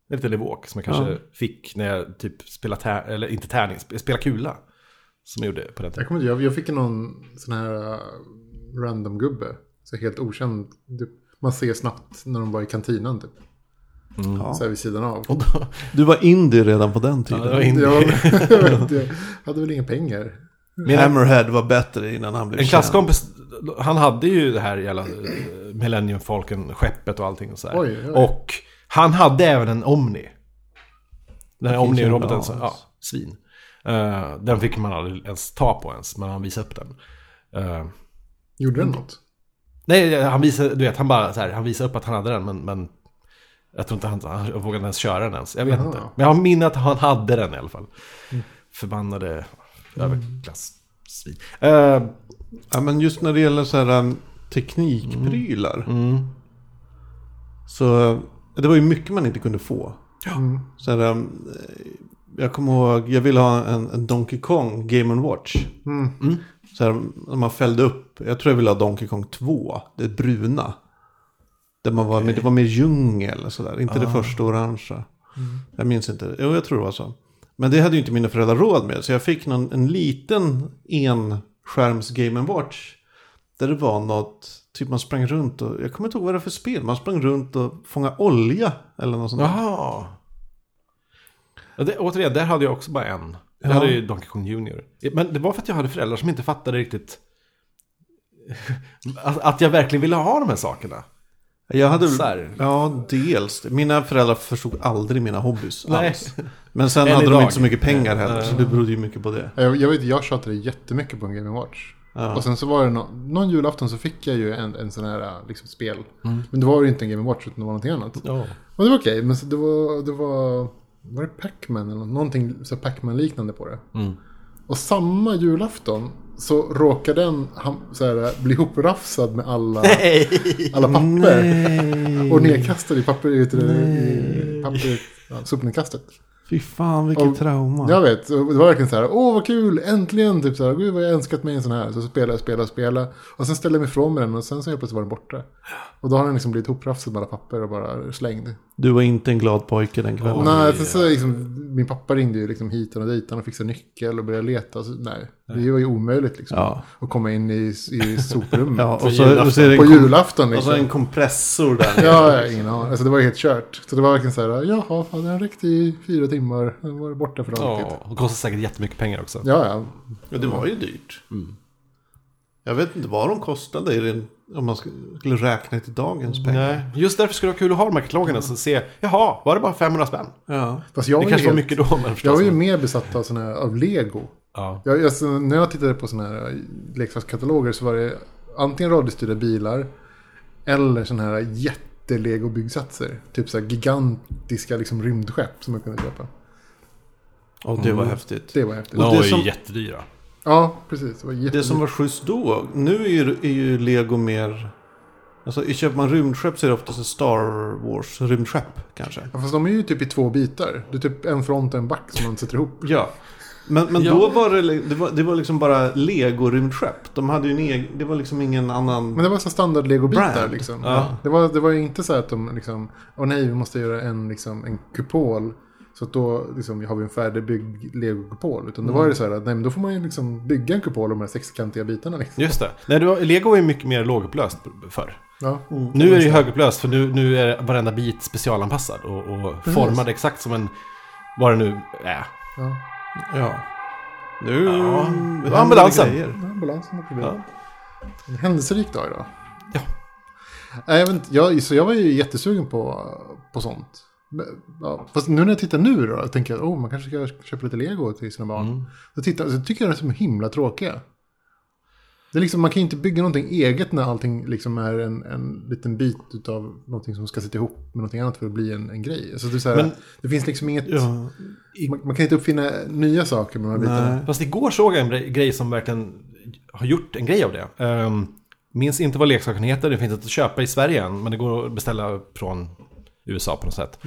En liten Evoke som jag kanske Ja. fick när jag typ spelade tär- eller inte tärning, sp- spelade kula. Som jag gjorde på den tiden. Jag, kommer, jag, jag fick någon sån här uh, random gubbe. Så helt okänd. Man ser snabbt när de var i kantinan typ. Ja. Så här vid sidan av. Då, Du var indie redan på den ja, tiden. var in, Jag, (laughs) jag, vet inte, jag hade väl inga pengar. Min- Hammerhead var bättre innan han blev En känd. klasskompis, han hade ju det här jävla eh, Millennium Falcon, skeppet och allting och så här. Oj, oj. Och han hade även en Omni. Den här Omni-roboten, ja, svin. Eh, den fick man aldrig ens ta på ens, men han visade upp den. Eh, Gjorde den något? nej, han visade, du vet, han bara så här, han visade upp att han hade den, men, men jag tror inte han, han vågade ens köra den ens. Jag vet Jaha. inte. Men jag har minne att han hade den i alla fall. Förbannade överklass-svin. Eh, Ja, men just när det gäller så här um, teknikprylar. mm. Så det var ju mycket man inte kunde få. Mm. Så här, um, jag kommer ihåg, jag ville ha en, en Donkey Kong Game Watch. Mm. Så här, man fällde upp, jag tror jag ville ha Donkey Kong 2, det bruna. Där man var, men det var mer djungel och sådär, inte det första orangea. Jag minns inte, jo jag tror det var så. Men det hade ju inte mina föräldrar råd med, så jag fick någon, en liten enskärms Game Watch. Där det var något, typ man sprang runt och, jag kommer inte ihåg vad det var för spel, man sprang runt och fångade olja eller något sånt. Jaha. Ja, det, återigen, där hade jag också bara en. Jag Ja. hade ju Donkey Kong Junior. Men det var för att jag hade föräldrar som inte fattade riktigt (laughs) att, att jag verkligen ville ha de här sakerna. Jag hade, här. ja dels. Mina föräldrar förstod aldrig mina hobbys Nej. alls. Men sen Än hade de idag. inte så mycket pengar heller, Nej. så det berodde ju mycket på det. Jag, jag vet, jag tjatade jättemycket på en Game Watch. Ja. Och sen så var det nå- någon julafton så fick jag ju en, en sån här liksom, spel. Men det var ju inte en Game Watch utan det var någonting annat. Ja. Och det var okej, men så det var, det var, var det Pac-Man eller något? någonting så Pac-Man liknande på det. Mm. Och samma julafton så råkade den han, så här, bli hoprafsad med alla, (laughs) alla papper. Nej. Och nedkastad i papper, i, i papper, ja, sopnedkastet. Fy fan vilket Och- trauma. Jag vet, det var verkligen så här, åh vad kul, äntligen, typ så här, gud vad jag önskat mig en sån här. Så spelade jag, spelade, spelade. Och sen ställde jag mig ifrån med den och sen så helt plötsligt var den borta. Och då har den liksom blivit hoprafsad med alla papper och bara slängd. Du var inte en glad pojke den kvällen. Nej, så, så liksom, min pappa ringde ju liksom hit och dit och fixade nyckel och började leta. Så, nej, det var ju omöjligt liksom. Ja. Att komma in i, i soprummet. (laughs) ja På och, så, och så På julafton och så liksom. en kompressor där. Ja, jag ingen aning. Alltså det var ju helt kört. Så det var verkligen så här, jaha, ja, den räckte i fyra timmar. Den var borta för alltid. Ja, och kostar säkert jättemycket pengar också. Ja, ja. Ja, det var ju dyrt. Jag vet inte vad de kostade i den, om man skulle räkna till dagens pengar. Nej, just därför skulle det vara kul att ha de här katalogerna. Så se, jaha, var det bara 500 spänn? Ja. Fast jag Det var ju kanske var helt- mycket då, men Jag förstås. var ju mer besatt av, såna här, av Lego. Ja. Jag, alltså, när jag tittade på sådana här leksakskataloger så var det antingen radiostyrda bilar eller sådana här jättelegobyggsatser. Typ så här gigantiska liksom, rymdskepp som man kunde köpa. Och det var häftigt. Det var häftigt. Och De det var ju som- jättedyra. Ja, precis. Det var. Det som var schysst då, nu är ju, är ju Lego mer... Alltså köper man rymdskepp så är det oftast ett Star Wars rymdskepp kanske. Ja, fast de är ju typ i två bitar. Det är typ en front och en back som man sätter ihop. Ja. Men, men Ja. då var det, det, var, det var liksom bara Lego-rymdskepp. De hade ju en egen, det var liksom ingen annan... Men det var så standard legobitar liksom. Ja. Det, var, det var ju inte så att de liksom, åh nej, vi måste göra en, liksom, en kupol. Så att då liksom, har vi en färdigbyggd legokupol. Utan Mm. då var det så här att nej, men då får man ju liksom bygga en kupol av de här sexkantiga bitarna. Liksom. Just det. Nej, det var, Lego var ju mycket mer lågupplöst förr. Ja. Nu är det ju högupplöst för nu, nu är varenda bit specialanpassad och, och formad exakt som en, vad det nu är. Ja. Ja. Nu Ja. det Ambulansen. grejer. Har problem. Ja. En händelserik dag idag. Ja. Nej, jag, vet jag, så jag var ju jättesugen på, på sånt. Ja, fast nu när jag tittar nu då, tänker jag att oh, man kanske ska köpa lite lego till sina barn. Mm. Så, tittar, så tycker jag det är så himla tråkiga. Det är liksom, man kan ju inte bygga någonting eget när allting liksom är en, en liten bit av någonting som ska sitta ihop med någonting annat för att bli en, en grej. Alltså det, här, Men- det finns liksom inget... Ja. Man, man kan inte uppfinna nya saker med de här bitarna. Nej. Fast igår såg jag en grej- som verkligen har gjort en grej av det. Um, minns inte vad leksaken heter, det finns inte att köpa i Sverige än, men det går att beställa från USA på något sätt.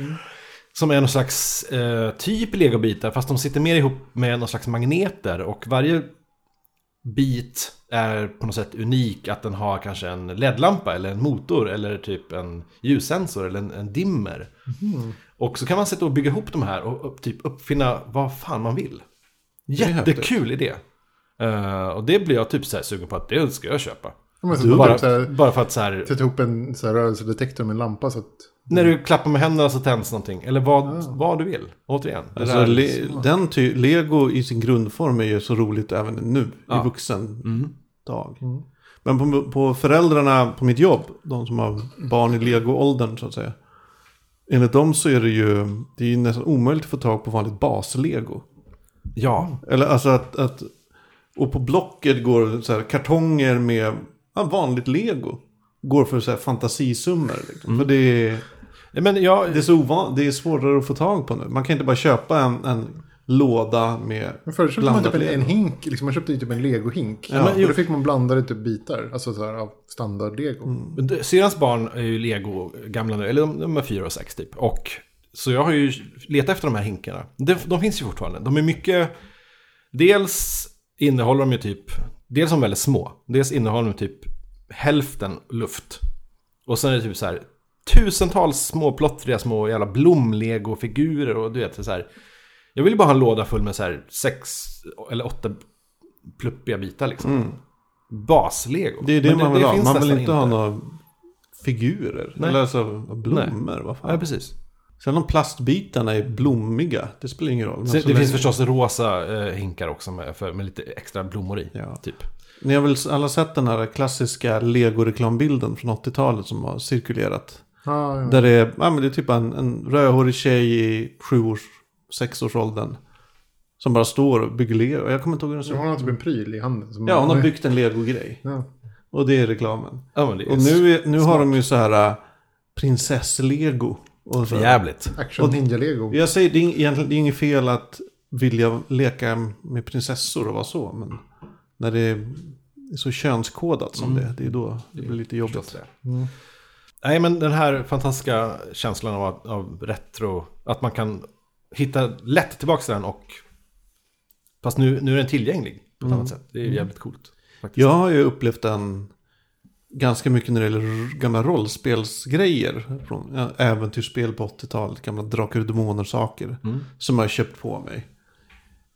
Som är någon slags eh, typ legobitar, fast de sitter mer ihop med någon slags magneter. Och varje bit är på något sätt unik, att den har kanske en LED-lampa eller en motor eller typ en ljussensor eller en, en dimmer. Och så kan man sätta och bygga ihop de här och upp, typ uppfinna vad fan man vill. Jättekul idé. Eh, och det blir jag typ så här sugen på att det ska jag köpa. Ja, Bara, typ här, bara för att så här, sätta ihop en så här rörelsedetektor med en lampa så att... när du klappar med händerna så tänds någonting. Eller vad, vad du vill. Återigen. Alltså, le, den ty, Lego i sin grundform är ju så roligt även nu Ja. i vuxen Mm. dag. Men på, på föräldrarna på mitt jobb, de som har barn i Lego-åldern så att säga. Enligt dem så är det ju, det är ju nästan omöjligt att få tag på vanligt bas-lego. Ja, Eller alltså att, att och på Blocket går så här kartonger med ja, vanligt lego. Går för så här fantasisummor. Liksom. För det är, men jag... det, är så ovan, det är svårare att få tag på nu. Man kan inte bara köpa en, en låda med Men förut köpte man typ en, en hink, liksom, man köpte ju typ en legohink. Ja. och då fick man blandade typ bitar, alltså så här, av standard-lego. Men det- Syrrans barn är ju Lego gamla nu, eller de, de är fyra och sex typ. Och så jag har ju letat efter de här hinkarna. De, de finns ju fortfarande. De är mycket... Dels innehåller de ju typ... Dels är de väldigt små. Dels innehåller de typ hälften luft. Och sen är det typ så här tusentals små plottriga små jävla blom-lego-figurer och du vet så här. Jag vill ju bara ha en låda full med så här sex eller åtta pluppiga bitar liksom. Bas-lego. Det är det Men man vill ha. finns Man vill inte ha några figurer. Nej. Eller alltså blommor. Vad fan. Ja, precis. Sen om plastbitarna är blommiga, det spelar ingen roll. Så det länge- finns förstås rosa eh, hinkar också med, för, med lite extra blommor i. Ja. Typ. Ni har väl alla sett den här klassiska Lego-reklambilden från 80-talet som har cirkulerat. Ja. Där det är, ja, men det är typ en, en rödhårig tjej i sjuårs, sexårsåldern. Som bara står och bygger lego. Jag kommer inte ihåg hur den ser hon ut. har typ en pryl i handen. Som Ja, hon har byggt en lego-grej. Ja. Och det är reklamen. Ja, men det är Och nu, är, nu har de ju så här äh, prinsess-lego. Och så. jävligt. Action ninja-lego. Jag säger, det är, egentligen, det är inget fel att vilja leka med prinsessor och vara så. Men när det är så könskodat som det, det är då det blir lite jobbigt. Nej, men den här fantastiska känslan av, av retro. Att man kan hitta lätt tillbaka till den och... Fast nu, nu är den tillgänglig på ett annat sätt. Det är jävligt coolt. Faktiskt. Jag har ju upplevt den ganska mycket när det gäller gamla rollspelsgrejer. Från äventyrsspel på 80-talet, gamla Drakar och Demoner-saker. Som jag har köpt på mig.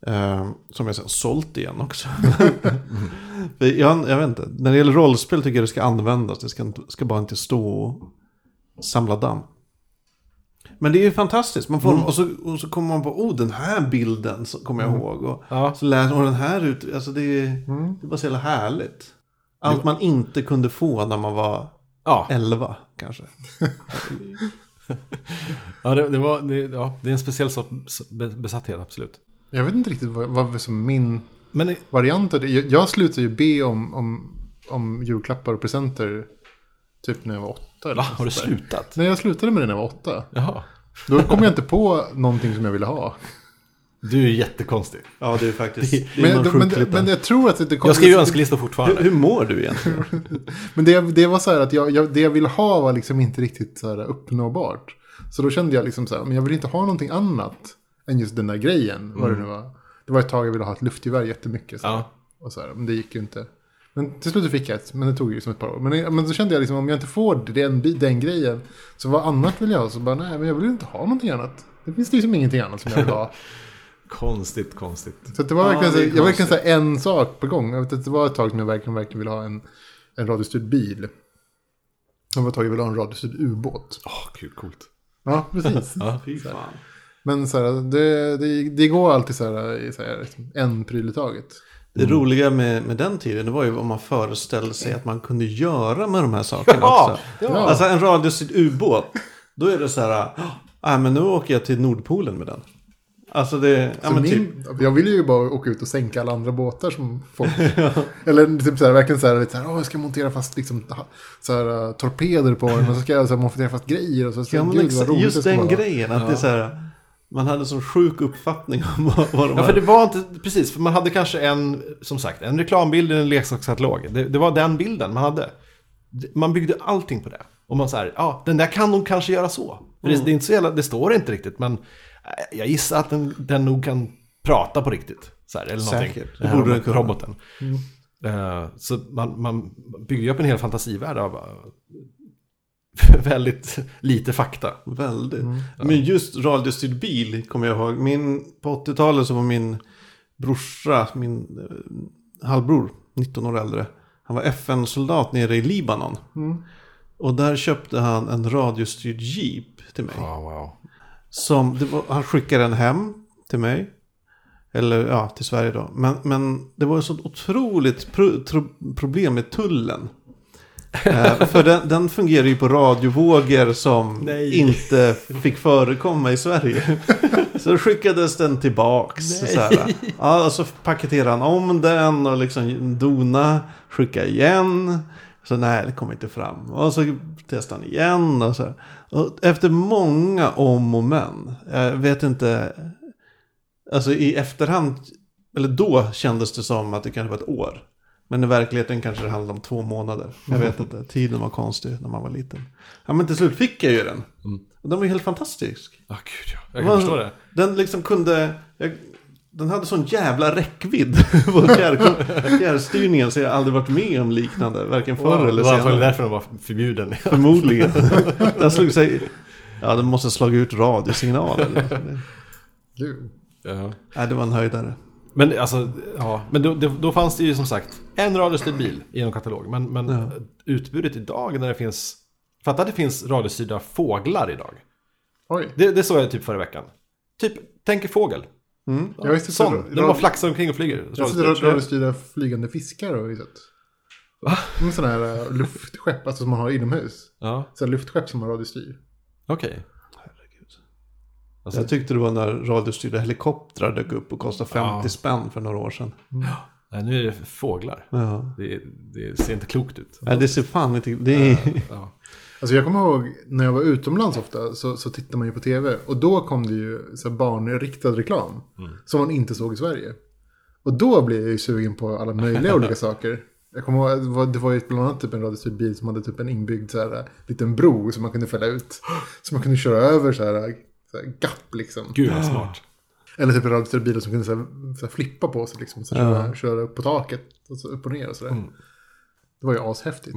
Eh, som jag sen sålt igen också. För (laughs) (laughs) jag, jag vet inte, när det gäller rollspel tycker jag det ska användas. Det ska, ska bara inte stå och samla damm. Men det är ju fantastiskt. Man får, och, så, och så kommer man på, oh den här bilden så kommer jag ihåg. Och, Ja. så läser man den här ut. Alltså det är, det är bara så jävla härligt. Allt man inte kunde få när man var Ja, 11 kanske. (laughs) ja, det, det, var, det, ja, det är en speciell sorts be- besatthet, absolut. Jag vet inte riktigt vad, vad som min Men varianter. Jag, slutade ju be om, om, om julklappar och presenter typ när jag var åtta. Eller va, har du slutat? Nej, jag slutade med det när jag var åtta. Jaha. Då kom jag inte på någonting som jag ville ha. Du är jättekonstig. Ja, det är faktiskt... Det- det är Men, men, men jag tror att det kom... Jag skriver ju önskelistor fortfarande. hur, hur mår du egentligen? (laughs) Men det, det var så här att jag, jag, det jag ville ha var liksom inte riktigt så här uppnåbart. Så då kände jag liksom så här, men jag vill inte ha någonting annat än just den där grejen. Vad det nu var. Det var ett tag jag ville ha ett luftgevär jättemycket. Så. Ja. Och så här, men det gick ju inte. Men till slut fick jag ett, men det tog ju som ett par år. Men, men så kände jag liksom, om jag inte får den, den grejen, så vad annat vill jag ha? Så bara, nej, men jag vill inte ha någonting annat. Det finns liksom ingenting annat som jag vill ha. (laughs) Konstigt, konstigt. Så det var Ja, verkligen, det jag var verkligen så en sak på gång. Jag vet att det var ett tag som jag verkligen, verkligen ville ha en, en radiostyrd bil. Det var ett tag jag ville ha en radiostyrd ubåt. Åh, kul, coolt. Ja, precis. Ja. Fy fan. Men så här, det, det, det går alltid så här, i så här liksom, en pryl i taget. Det roliga med, med den tiden det var ju vad man föreställde sig att man kunde göra med de här sakerna Ja, också. ja. Alltså en radiostyrd ubåt. Då är det så här, ah, men nu åker jag till Nordpolen med den. Alltså det, ja Så men typ. min, Jag ville ju bara åka ut och sänka alla andra båtar som folk... (laughs) Eller typ så här, verkligen så här, lite så här, åh, jag ska montera fast liksom, så här, uh, torpeder på den och så ska jag så här, montera fast grejer och så, så Ja, men gud, just den vara. grejen, att det är så här, man hade så sjuk uppfattning om (laughs) vad, vad de Ja, här... för det var inte, precis, för man hade kanske en, som sagt, en reklambild i en leksakskatalog. Det, det var den bilden man hade. Man byggde allting på det. Och man säger, ja, den där kan nog kanske göra så. För det, det är inte så jävla, det står inte riktigt, men eh, jag gissar att den, den nog kan prata på riktigt. Så här, eller någonting. Säkert. Här Det borde den roboten. Eh, så man, man bygger ju upp en hel fantasivärld av (laughs) väldigt lite fakta. Väldigt. Men just radiostyrd bil kommer jag ihåg. Min, på 80-talet så var min brorsa, min eh, halvbror, 19 år äldre. Han var FN-soldat nere i Libanon. Och där köpte han en radiostyrd jeep till mig. Ja, wow. Som, det var, han skickade den hem till mig. Eller ja, till Sverige då. Men, men det var ett så otroligt pro, tro, problem med tullen. Eh, för den, den fungerar ju på radiovågor som Nej. inte fick förekomma i Sverige. (laughs) så då skickades den tillbaks. Så här, ja, och så paketerade han om den och liksom dona, skicka igen. Så nej, det kom inte fram. Och så testade han igen. Och, så. och efter många om och men. Jag vet inte. Alltså i efterhand. Eller då kändes det som att det kanske var ett år. Men i verkligheten kanske det handlade om två månader. Jag vet inte. Tiden var konstig när man var liten. Ja men till slut fick jag ju den. Och den var ju helt fantastisk. Ja, gud ja. Jag kan förstå det. Den liksom kunde... Jag, den hade sån jävla räckvidd (laughs) på fjärr- (laughs) fjärrstyrningen så jag aldrig varit med om liknande. Varken förr eller det var senare. därför den var förbjuden. (laughs) Förmodligen. den slog sig... Ja, den måste ha slagit ut radiosignaler. Gud. ja. Nej, det var en höjdare. Men alltså, ja. Men då, då, fanns det ju som sagt en radiostyrd bil i en katalog. Men, men Ja. utbudet idag när det finns... Fatta att det finns radiostyrda fåglar idag. Oj. Det, det såg jag typ förra veckan. Typ, tänk er fågel. Mm. Jag visste Sån. Den bara flaxar omkring och flyger. Jag har sett Radiostyrd. radiostyrda flygande fiskar har vi sett. Va? Mm, Sådana här uh, luftskepp, alltså som man har inomhus. Ja, Så här luftskepp som har radiostyr. okej. Herregud. Alltså, Jag tyckte det var när radiostyrda helikoptrar dök upp och kostade 50 Ja. spänn för några år sedan. nej, nu är det fåglar. Ja. Det, det ser inte klokt ut. Nej, det ser fan inte... Det är... Ja. Alltså jag kommer ihåg när jag var utomlands ofta så, så tittade man ju på tv. Och då kom det ju så här barnriktad reklam. Som man inte såg i Sverige. Och då blev jag ju sugen på alla möjliga olika (laughs) saker. Jag kommer ihåg, det var, det var ju bland annat typ en radiostyrd bil som hade typ en inbyggd så här, liten bro som man kunde fälla ut. (gasps) Så man kunde köra över så här, så här gapp liksom. Gud vad smart. Eller typ bil som kunde så här, så här flippa på sig liksom. Så köra, köra upp på taket och så upp och ner och sådär. Det var ju ashäftigt.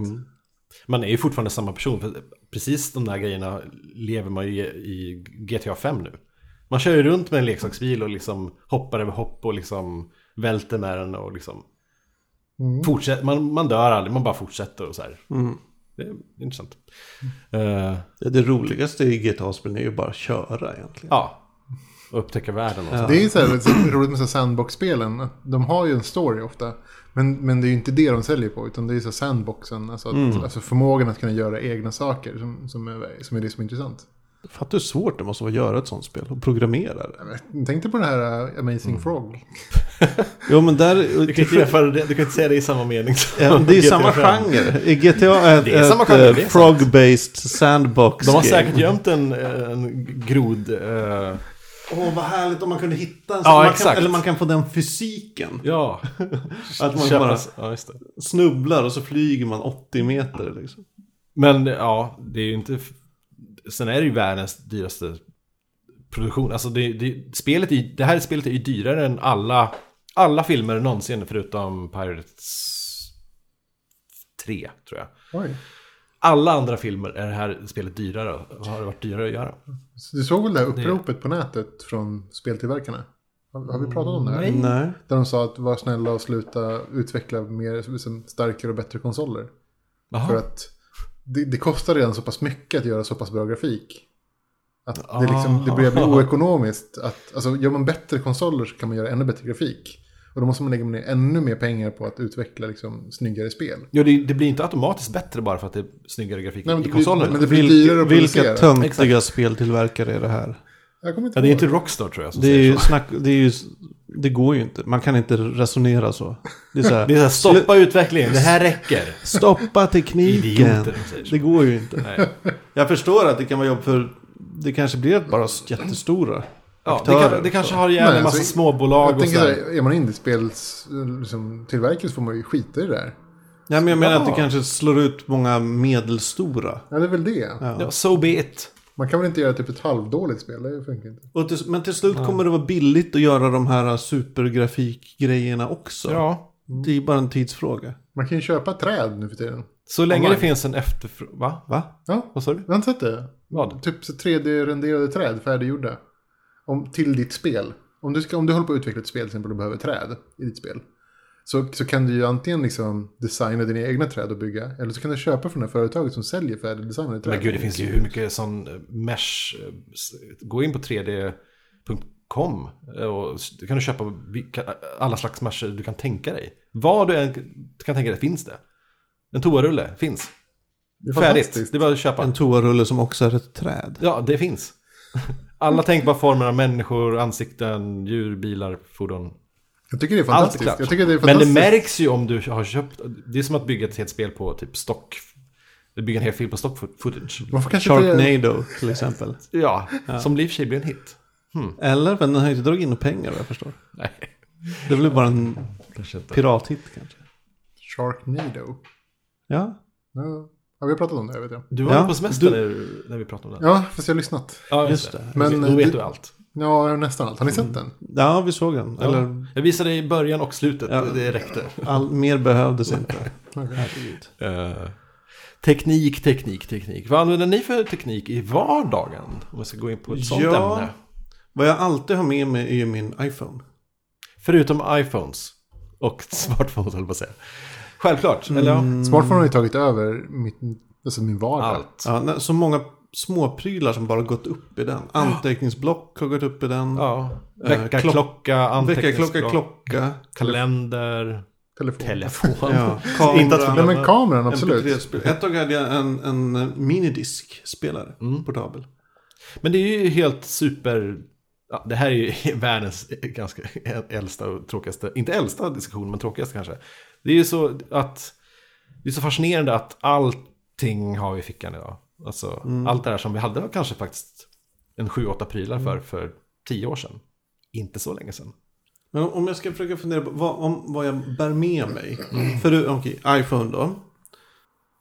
Man är ju fortfarande samma person. För precis de där grejerna lever man ju i GTA 5 nu. Man kör ju runt med en leksaksbil och liksom hoppar över hopp och liksom välter med den och liksom... Fortsätter, man, man dör aldrig, man bara fortsätter och så här. Det är intressant. Eh, Det, det roligaste i GTA-spelen är ju bara att köra egentligen. ja. Och upptäcka världen och så. Det är ju så här, så roligt med sandbox-spelen. De har ju en story ofta. Men, men det är ju inte det de säljer på. Utan det är så sandboxen. Alltså, att, alltså förmågan att kunna göra egna saker. Som, som, är, som är det som är intressant. Fattar hur svårt det måste vara att göra ett sånt spel och programmera det. Tänk dig på den här uh, Amazing Frog. (laughs) Jo men där... Du kan inte, det, du kan inte säga det i samma mening. Ja, det är GTA samma 5. genre. I GTA är Det är ett, samma ett genre, eh, frog-based sandbox De har game. säkert gömt en, en grod... eh, Åh, vad härligt om man kunde hitta en Ja, sån. man kan, exakt. Eller man kan få den fysiken. ja. (laughs) Att man bara Ja, just det. snubblar och så flyger man 80 meter liksom. Men ja, det är ju inte... Sen är det ju världens dyraste produktion. Alltså det, det, spelet är, det här spelet är ju dyrare än alla, alla filmer någonsin förutom Pirates 3, tror jag. Oj. Alla andra filmer är det här spelet dyrare och har det varit dyrare att göra. Så du såg väl det här uppropet på nätet från speltillverkarna? Har, har vi pratat om det här? Nej. Nej. Där de sa att var snälla och sluta utveckla mer liksom, starkare och bättre konsoler. Jaha. För att det, det kostar redan så pass mycket att göra så pass bra grafik. Att det, liksom, det börjar bli oekonomiskt. Att, alltså, gör man bättre konsoler så kan man göra ännu bättre grafik. Och då måste man lägga ner ännu mer pengar på att utveckla liksom, snyggare spel. Jo, det, det blir inte automatiskt bättre bara för att det är snyggare grafik Nej, men i det blir- konsolerna. men det blir Vilka, dyrare att vilka producera. töntiga speltillverkare är det här? Jag kommer inte Ja, det är inte Rockstar tror jag som Det, är säger ju så. snack, det, är ju, det går ju inte. Man kan inte resonera så. Det är så här, (laughs) Det är så här, stoppa utvecklingen, det här räcker. stoppa tekniken. Idioter. Det går ju inte. Nej. Jag förstår att det kan vara jobb för... Det kanske blir bara jättestora Ja, det, aktörer. kan, det kanske har ihjäl en massa alltså, småbolag Jag och sådär. är man indiespels liksom, tillverkare så får man ju skita i det där. Ja, men jag menar att det Ja. kanske slår ut många medelstora. Ja, det är väl det. Ja. Ja, so be it. Man kan väl inte göra typ ett halvdåligt spel, det funkar inte. Och till, men till slut kommer det vara billigt att göra de här supergrafikgrejerna också. Ja. Det är ju bara en tidsfråga. Man kan ju köpa träd nu för tiden. Så länge Online. det finns en efterfrågan... Va? Va? Ja, Vad sa du? jag har inte sett det. Vad? Typ så 3D-renderade träd färdiggjorda. Om, till ditt spel. Om du, ska, om du håller på att utveckla ett spel till exempel och behöver träd i ditt spel. Så, så kan du ju antingen liksom designa dina egna träd och bygga. Eller så kan du köpa från det här företaget som säljer färdigdesignade träd. Men gud, det finns ju hur mycket sån eh, mesh... eh, Gå in på 3D.com eh, och du kan du köpa vilka, alla slags mesher du kan tänka dig. Vad du än kan tänka dig finns det. En toarulle finns. Det är Färdigt. Det är bara att köpa. En toarulle som också är ett träd. Ja, det finns. Alla tänkbara former av människor, ansikten, djur, bilar, fordon. Jag tycker det är Allt är fantastiskt. klart. Jag tycker det är Men det fantastiskt. märks ju om du har köpt... Det är som att bygga ett helt spel på typ stock... Bygga en hel film på stock fo- footage. Sharknado till exempel. Ja, som i och för sig blir en hit. Eller, men den har ju inte dragit in några pengar vad jag förstår. Nej, Det blir bara en pirathit kanske. Sharknado. Ja. Ja. Ja, vi har pratat om det, vet jag. Du var Ja, på semester du- när, vi pratade om den. Ja, fast jag har lyssnat. Ja, just det. Men, Då eh, vet det- du allt. Ja, nästan allt. Har ni sett den? Ja, vi såg den. Eller, Jag visade dig i början och slutet. Ja. Det räckte. all, mer behövdes inte. Eh, teknik, teknik, teknik. Vad använder ni för teknik i vardagen? Om vi ska gå in på ett sånt Ja. ämne. Vad jag alltid har med mig är ju min iPhone. Förutom iPhones. Och (laughs) smartphones, höll jag på att säga. Självklart, eller ja. Smartphone har ju tagit över mitt, alltså min vardag. Allt. Ja, så många småprylar som bara gått upp i den. Anteckningsblock har gått upp i den. Ja. Eh, Väckarklocka, klock- Väckarklocka, anteckningsblock, klocka. kalender, Telefon. telefon. Ja, Inte att. Nej, men kameran, absolut. MP3-spel. Ett tag hade jag en, en minidisk-spelare. Mm. Portabel. Men det är ju helt super... Ja, det här är ju (laughs) världens ganska äldsta och tråkigaste, inte äldsta diskussion, men tråkigaste kanske. Det är ju så att, det är så fascinerande att allting har vi i fickan idag. Alltså, allt det här som vi hade var kanske faktiskt en 7-8 prylar för, för 10 år sedan. Inte så länge sedan. Men om jag ska försöka fundera på vad, om vad jag bär med mig. För du, okej, iPhone då.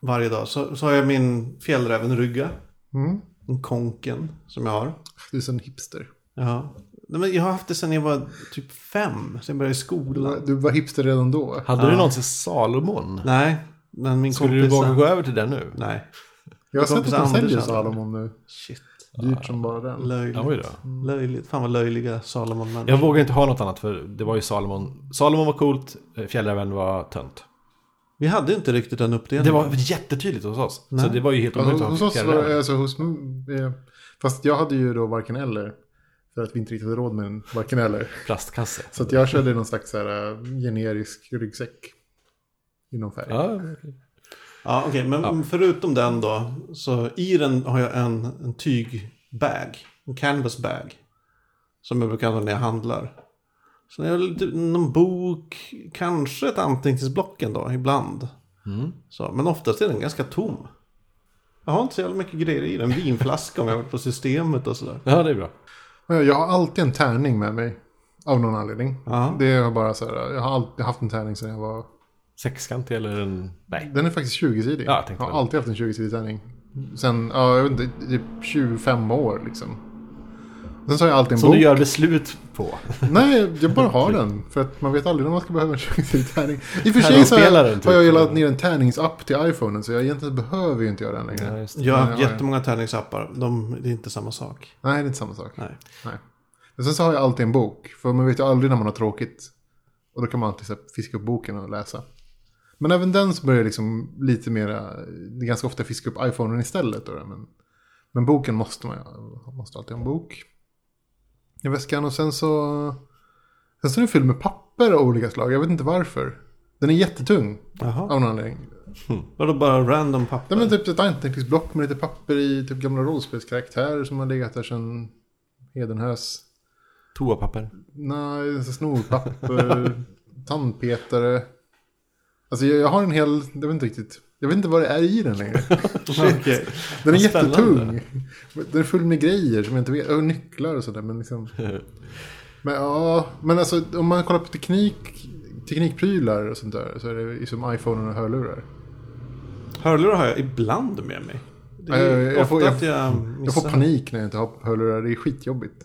Varje dag. Så, så har jag min fjällrävenrygga. Mm. En konken som jag har. Du är sån hipster. Ja. Nej, men jag har haft det sedan jag var typ fem. Sen jag började i Du skolan. du var hipster redan då. Hade Ja. du någonsin Salomon? Nej, men min Skulle du kompis... våga gå över till den nu? Nej. Jag har sett att de säljer. Salomon nu. Shit. Dyrt som bara den. Löjligt. Då. Löjligt. Fan vad löjliga salomon Jag vågar inte ha något annat för det var ju Salomon. Salomon var coolt, eh, Fjällräven var tönt. Vi hade inte riktigt den uppdelningen. Det var jättetydligt hos oss. Så Nej. det var ju helt Alltså, omöjligt att hos ha oss var Fjällräven. alltså hos... eh, Fast jag hade ju då varken eller. För att vi inte riktigt hade råd med en varken eller. Plastkasse. Så att jag körde någon slags så här, eh, generisk ryggsäck. Inom färg. Ja, okej. Ja, okej. men förutom den då. Så i den har jag en, en tyg bag. En canvas bag. Som jag brukar använda när jag handlar. Så jag har lite, någon bok, kanske ett anteckningsblock ändå, ibland. Så, men oftast är den ganska tom. Jag har inte så jävla mycket grejer i den. Vinflaska om jag har varit på systemet och sådär. Ja, det är bra. Men Jag har alltid en tärning med mig. Av någon anledning. Ja. Det är bara så här, jag har alltid haft en tärning sedan jag var... Sexkantig eller en... Nej. Den är faktiskt 20-sidig. Ja, jag tänkte har alltid haft en 20-sidig tärning. Sen, ja, jag vet inte, typ 25 år liksom. Sen så har jag alltid en Som bok. du gör beslut på. Nej, jag bara har (laughs) den. För att man vet aldrig när man ska behöva en 20-sidig tärning. I och för sig så har jag, typ. har jag laddat ner en tärningsapp till iPhonen. Så jag egentligen behöver ju inte göra den längre. Ja, just det. Jag har haft jättemånga tärningsappar. De, det är inte samma sak. Nej, det är inte samma sak. Nej. Nej. Men sen så har jag alltid en bok. För man vet ju aldrig när man har tråkigt. Och då kan man alltid så här, fiska upp boken och läsa. Men även den så börjar liksom lite mera, det är ganska ofta fiska upp iPhonen istället. Då, men, men boken måste man ju, måste alltid ha en bok. I väskan och sen så, sen så är den fylld med papper av olika slag. Jag vet inte varför. Den är jättetung Jaha. av någon anledning. Vadå bara random papper? Nej men typ ett anteckningsblock med lite papper i, typ gamla rollspelskaraktärer som har legat där sedan Hedenhös. Toapapper. Nej, snorpapper, (laughs) tandpetare. Alltså jag, jag har en hel, jag vet inte riktigt, jag vet inte vad det är i den längre. (laughs) Okej. Den är jättetung. Den är full med grejer som jag inte vet, och nycklar och sådär. Men liksom. (laughs) Men ja, men alltså om man kollar på teknik, teknikprylar och sånt där så är det som iPhone och hörlurar. Hörlurar har jag ibland med mig. Det är jag ofta får- jag- jag Jag får panik när jag inte har hörlurar, det är skitjobbigt.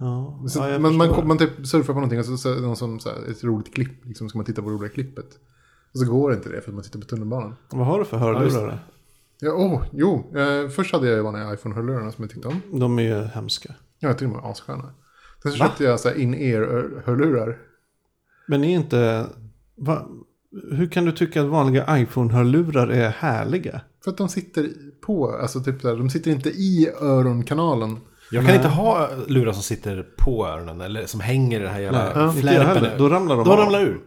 Ja, Så, ja, jag man, man, man typ surfar på någonting och så, så någon som så här, ett roligt klipp, liksom ska man titta på det roliga klippet. Och så går inte det för att man sitter på tunnelbanan. Vad har du för hörlurar? Ja, åh, jo. Eh, först hade jag ju vanliga iPhone-hörlurarna som jag tyckte om. de är ju hemska. Ja, jag tyckte de var asköna. Sen så Va? köpte jag så in-ear-hörlurar. Men är inte... Va, hur kan du tycka att vanliga iPhone-hörlurar är härliga? För att de sitter på, alltså typ här, de sitter inte i öronkanalen. Jag kan inte ha lurar som sitter på öronen eller som hänger i den här jävla Nej, jag flärpen. Då ramlar de De av. ramlar ur.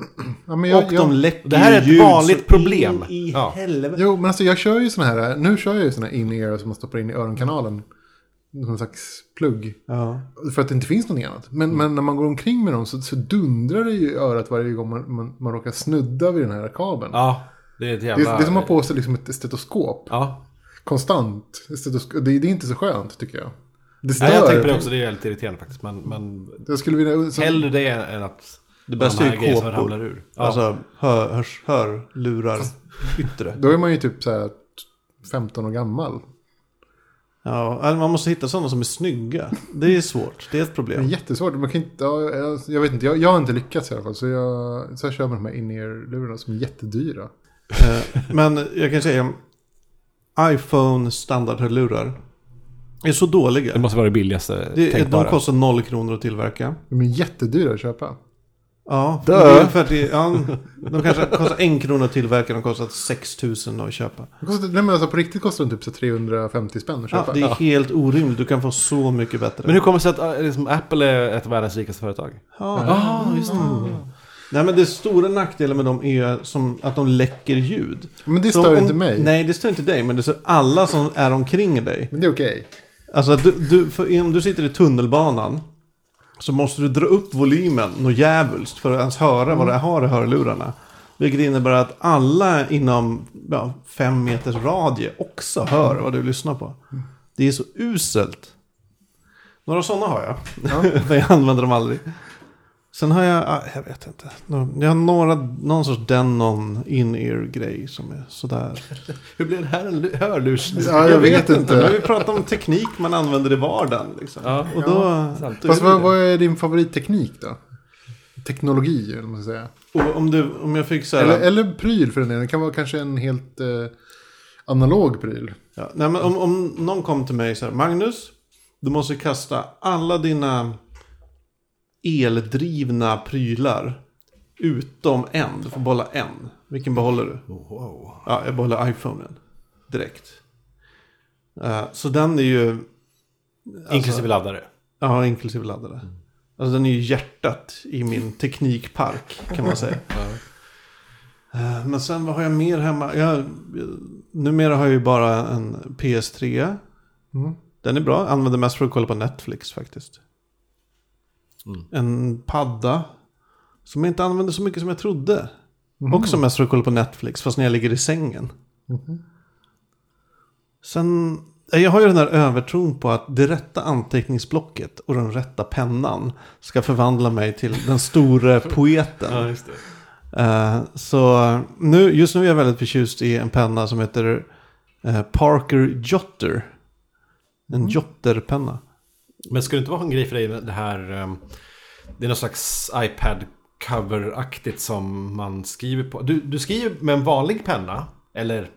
Ja, men jag, Och jag, de läcker Det här är ett vanligt problem. in i Ja. helvete. Jo, men alltså jag kör ju såna här, nu kör jag ju såna här in-ear som man stoppar in i öronkanalen. En slags plugg. Ja. För att det inte finns någonting annat. Men, men när man går omkring med dem så, så dundrar det ju i örat varje gång man, man, man råkar snudda vid den här kabeln. Ja, det är ett det, jävla... är, det är som att ha på sig liksom ett stetoskop. Ja. Konstant. Stetoskop. Det, det är inte så skönt tycker jag. Det stör. Nej, jag tänker på det också. Det är väldigt irriterande faktiskt. Men, men Jag skulle vilja... Så, hellre det än att... Det bästa är ju kåpor. Ja. Alltså hör, hörs, hörlurar yttre. Då är man ju typ så här 15 år gammal. Ja, alltså, man måste hitta sådana som är snygga. Det är svårt. Det är ett Det är problem. jättesvårt. Man kan inte, ja, jag, jag vet inte, jag, jag har inte lyckats i alla fall. Så jag, så jag kör med de här in-ear-lurarna som är jättedyra. Eh, Men jag kan säga iPhone standardhörlurar är så dåliga. Det måste vara det billigaste Det, tänkbara. de kostar noll kronor att tillverka. De är jättedyra att köpa. Ja, Dö. det är för att det, ja, de kanske kostar en krona att tillverka, de kostar 6 000 att köpa. Det kostar, nej men alltså på riktigt kostar de typ så 350 spänn att Ja, köpa. det är helt orimligt, du kan få så mycket bättre. Men hur kommer det sig att äh, liksom, Apple är ett av världens rikaste företag? Ja, ja just det. Nej men det stora nackdelen med dem är som att de läcker ljud. Men det Så stör om- inte mig. Nej, det stör inte dig, men det stör alla som är omkring dig. Men det är okej. Alltså du, du, för om du sitter i tunnelbanan så måste du dra upp volymen något djävulskt för att ens höra vad det har i hörlurarna. Vilket innebär att alla inom ja, fem meters radie också hör vad du lyssnar på. Det är så uselt. Några sådana har jag. (laughs) Men jag använder dem aldrig. Sen har jag, ah, jag vet inte. Jag har några, någon sorts Denon in-ear-grej som är sådär. (laughs) Hur blir det här en lu- hörlurs... Ja, jag, vet, inte. Men vi pratar om teknik man använder i vardagen. Liksom. Ja. Och då, då Fast vad, vad är din favoritteknik då? Teknologi, eller man säga. Och om, du, om jag fick så här... Eller, eller pryl för den delen. Det kan vara kanske en helt eh, analog pryl. Ja, nej, men om, om någon kom till mig så här, Magnus, du måste kasta alla dina eldrivna prylar utom en. Du får behålla en. Vilken behåller du? Wow. Ja, jag behåller iPhonen. Direkt. Eh, så den är ju... Inklusive laddare. Ja, inklusive laddare. Alltså den är ju hjärtat i min teknikpark kan man säga. (laughs) Eh, Men sen vad har jag mer hemma? Jag, numera har jag ju bara en PS3. Mm. Den är bra, använder mest för att kolla på Netflix faktiskt. En padda. Som jag inte använder så mycket som jag trodde. Också mest för att kolla på Netflix, fast när jag ligger i sängen. Sen, eh, jag har ju den här övertron på att det rätta anteckningsblocket och den rätta pennan ska förvandla mig till den store (laughs) poeten. just det. Eh, så nu, just nu är jag väldigt förtjust i en penna som heter eh, Parker Jotter. En Jotter-penna. Men skulle det inte vara en grej för dig med det här... ehm, Det är någon slags iPad-cover-aktigt som man skriver på. Du, du skriver med en vanlig penna. Eller...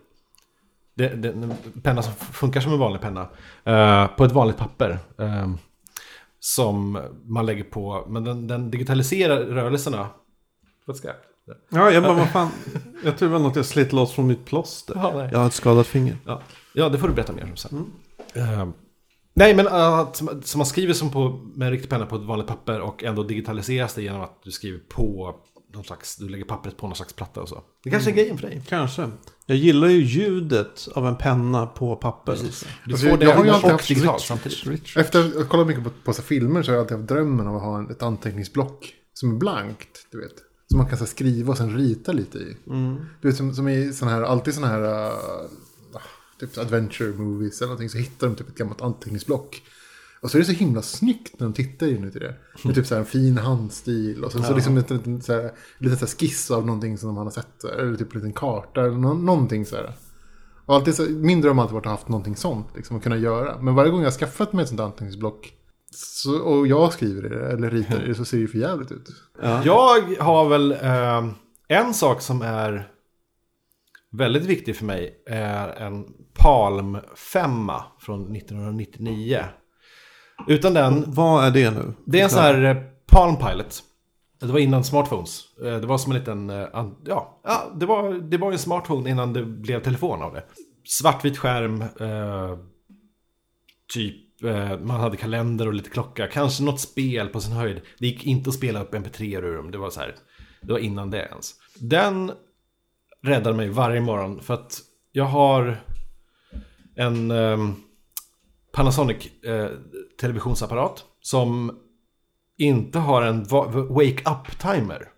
Det, det, en penna som funkar som en vanlig penna. eh, på ett vanligt papper. ehm, som man lägger på. Men den, den digitaliserar rörelserna. Vad ska jag? Ja, jag bara, vad fan. Jag tror det var något jag slet loss från mitt plåster. Ja, nej. Jag har ett skadat finger. Ja, ja det får du berätta mer om sen. Eh, nej, men uh, att som, som man skriver som på, med riktig penna på ett vanligt papper och ändå digitaliseras det genom att du skriver på någon slags, du lägger pappret på någon slags platta och så. Det kanske är grejen för dig. Kanske. Jag gillar ju ljudet av en penna på papper. Du Alltså, får jag- det jag har ju alltid haft digitalt rich- samtidigt. Efter att ha kollat mycket på, på så filmer så har jag alltid haft drömmen av att ha en, ett anteckningsblock som är blankt, du vet. Som man kan så skriva och sen rita lite i. Du vet som, som i sån här, alltid sån här, uh, typ adventure movies eller någonting så hittar de typ ett gammalt anteckningsblock. Och så är det så himla snyggt när de tittar inuti det. Med typ så här en fin handstil och så, så liksom en liten så här, liten så skiss av någonting som man har sett. Eller typ en liten karta eller nå- någonting så här. Och alltid så, min dröm har alltid varit att ha haft någonting sånt liksom, att kunna göra. Men varje gång jag har skaffat mig ett sånt anteckningsblock så, och jag skriver det eller ritar det så ser det ju för jävligt ut. Jag har väl eh, en sak som är väldigt viktig för mig är en Palm 5 från 1999. Utan den, Vad är det nu? det är en sån här eh, Palm Pilot. Det var innan smartphones. Eh, Det var som en liten, eh, ja, ja det, var, det var en smartphone innan det blev telefon av det. Svartvit skärm, eh, typ, eh, man hade kalender och lite klocka. Kanske något spel på sin höjd. Det gick inte att spela upp mp 3 ur dem. Det var så här, det var innan det ens. Den räddar mig varje morgon för att jag har en ehm, Panasonic eh, televisionsapparat som inte har en wake up timer.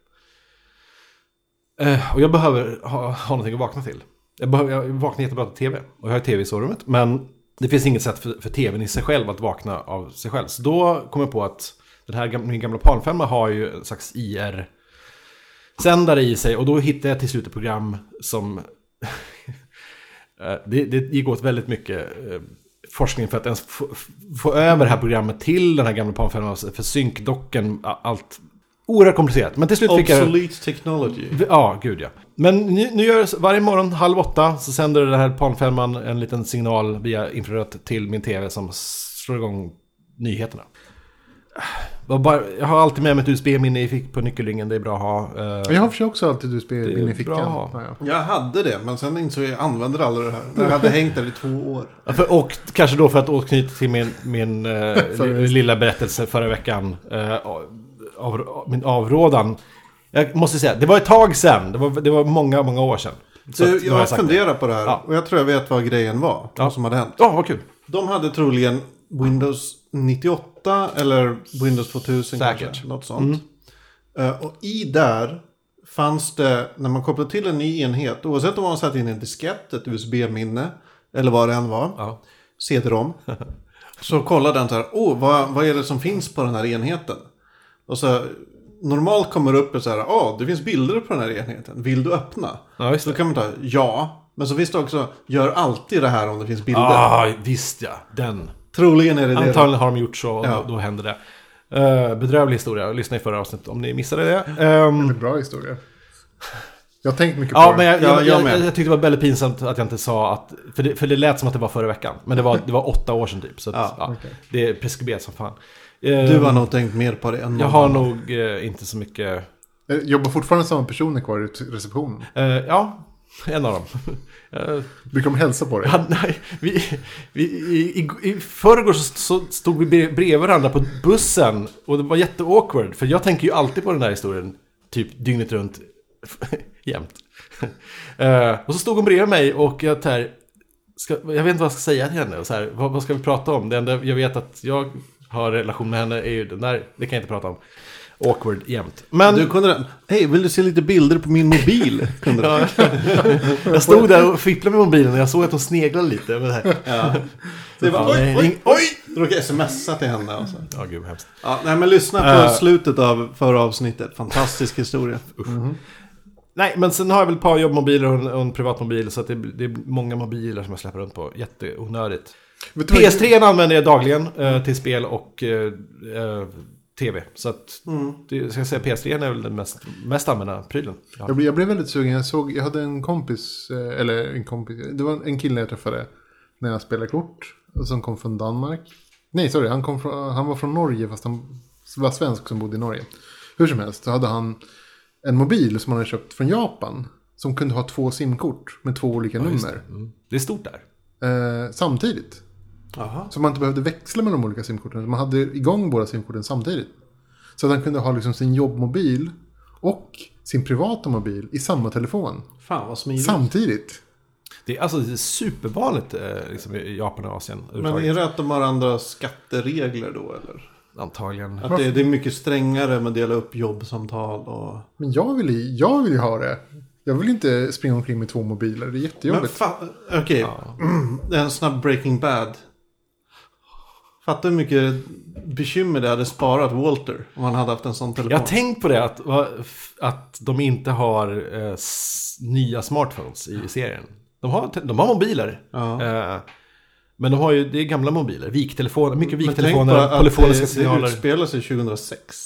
Eh, och jag behöver ha, ha någonting att vakna till. Jag, behöver, jag vaknar jättebra till tv. Och jag har tv i sovrummet. Men det finns inget sätt för, för tvn i sig själv att vakna av sig själv. Så då kom jag på att den här min gamla Palmfemma har ju en slags IR sändare i sig och då hittade jag till slut ett program som det, det gick åt väldigt mycket eh, forskning för att ens få, få över det här programmet till den här gamla Palm 5 för synkdocken, allt oerhört komplicerat. Men till slut fick jag... Obsolete technology. Ja, gud ja. Men nu, nu gör varje morgon halv åtta så sänder det här Palm 5 en liten signal via infrarött till min tv som slår igång nyheterna. Jag har alltid med mig ett USB-minne i fick på nyckelringen, det är bra att ha. Eh, Jag har för sig också alltid USB är inne i fickan. bra. Jag hade det, men sen insåg jag att jag använder aldrig det här. Jag hade hängt där i två år. Ja, för, och kanske då för att återknyta till min, min eh, (laughs) lilla berättelse förra veckan. Eh, av, av, min avrådan. Jag måste säga, det var ett tag sedan. Det var, det var många, många år sedan. Så Du, jag har det. funderat på det här Ja. och jag tror jag vet vad grejen var. Ja. Vad som hade hänt. Ja, vad kul. De hade troligen Windows 98 eller Windows 2000 Säkert. kanske. Något sånt. Eh, och i där fanns det, när man kopplade till en ny enhet, oavsett om man satt in en diskett, ett USB-minne eller vad det än var, Ja. CD-ROM. (laughs) så kollade den så här, åh, vad, vad är det som finns på den här enheten? Och så normalt kommer det upp så här, åh, det finns bilder på den här enheten, vill du öppna? Ja, Så det. kan man ta, ja. Men så finns det också, gör alltid det här om det finns bilder. Ah, visst ja. Den. Troligen är det det. Antagligen har de gjort så och Ja. då, då händer det. Uh, bedrövlig historia. Lyssna i förra avsnittet om ni missade det. Ehm, Det är bra historia. Jag har tänkt mycket Ja, på men det. jag, Ja, jag, jag jag, jag, tyckte det var väldigt pinsamt att jag inte sa att... För det, för det lät som att det var förra veckan. Men det var, det var åtta år sedan typ. Så att, Ja, ja, okej. det är preskriberat som fan. Du Ehm, har nog tänkt mer på det än Jag någon har annan. nog eh, inte så mycket... Eh, Jobbar fortfarande samma personer kvar i receptionen? Eh, ja, (laughs) en av dem. Eh, Brukar de hälsa på dig? han, nej, vi, vi, i, i, I förrgår så, så stod vi bre- bredvid varandra på bussen. Och det var jätteawkward. För jag tänker ju alltid på den här historien. Typ dygnet runt. (laughs) jämt. Eh, och så stod hon bredvid mig och jag här, ska, jag vet inte vad jag ska säga till henne. Så här, vad, vad ska vi prata om? Det enda jag vet att jag har relation med henne är ju den där, det kan jag inte prata om. Awkward jämt. Men Du kunde... Hej, vill du se lite bilder på min mobil? (laughs) Kunde jag stod där och fipplade med mobilen och jag såg att hon sneglade lite med det här. Ja. (laughs) Det var, oj, oj, oj! Du råkade smsa till henne alltså. Ja, gud hemskt. Ja, nej men lyssna på Eh. slutet av förra avsnittet. Fantastisk historia. (laughs) Nej, men sen har jag väl ett par jobbmobiler och en, och en privatmobil. Så det, det är många mobiler som jag släpper runt på. Jätteonödigt. Vet du vad- PS3 använder jag dagligen eh, till spel och eh, eh, tv. Så att, det, ska jag säga, PS3 är väl den mest, mest använda prylen. Ja. Jag blev, jag blev väldigt sugen. Jag, såg, jag hade en kompis, eh, eller en kompis, det var en kille jag träffade när jag spelade kort. Som kom från Danmark. Nej, sorry, han, kom från, han var från Norge fast han var svensk som bodde i Norge. Hur som helst så hade han en mobil som han hade köpt från Japan. Som kunde ha två simkort med två olika nummer. Mm. Det är stort där. Eh, samtidigt. Jaha. Så man inte behövde växla mellan de olika simkorten. Man hade igång båda simkorten samtidigt. Så att han kunde ha liksom sin jobbmobil och sin privata mobil i samma telefon. Fan vad smidigt. Samtidigt. Det är alltså det är supervanligt eh, liksom, i Japan och Asien. Men är det att de har andra skatteregler då eller? Antagligen. Att det, det är mycket strängare med att dela upp jobbsamtal och... Men jag vill, ju- jag vill ha det. Jag vill inte springa omkring med två mobiler. Det är Men jättejobbigt. okej, det (clears throat) är en snabb Breaking Bad. Fattar hur mycket bekymmer det hade sparat Walter om han hade haft en sån telefon. Jag har tänkt på det, att, att de inte har eh, nya smartphones i serien. De har, de har mobiler. Ja. Eh, men de har ju, det är gamla mobiler. Viktelefoner, mycket viktelefoner, polyfoniska det, det signaler. utspelar sig 2006.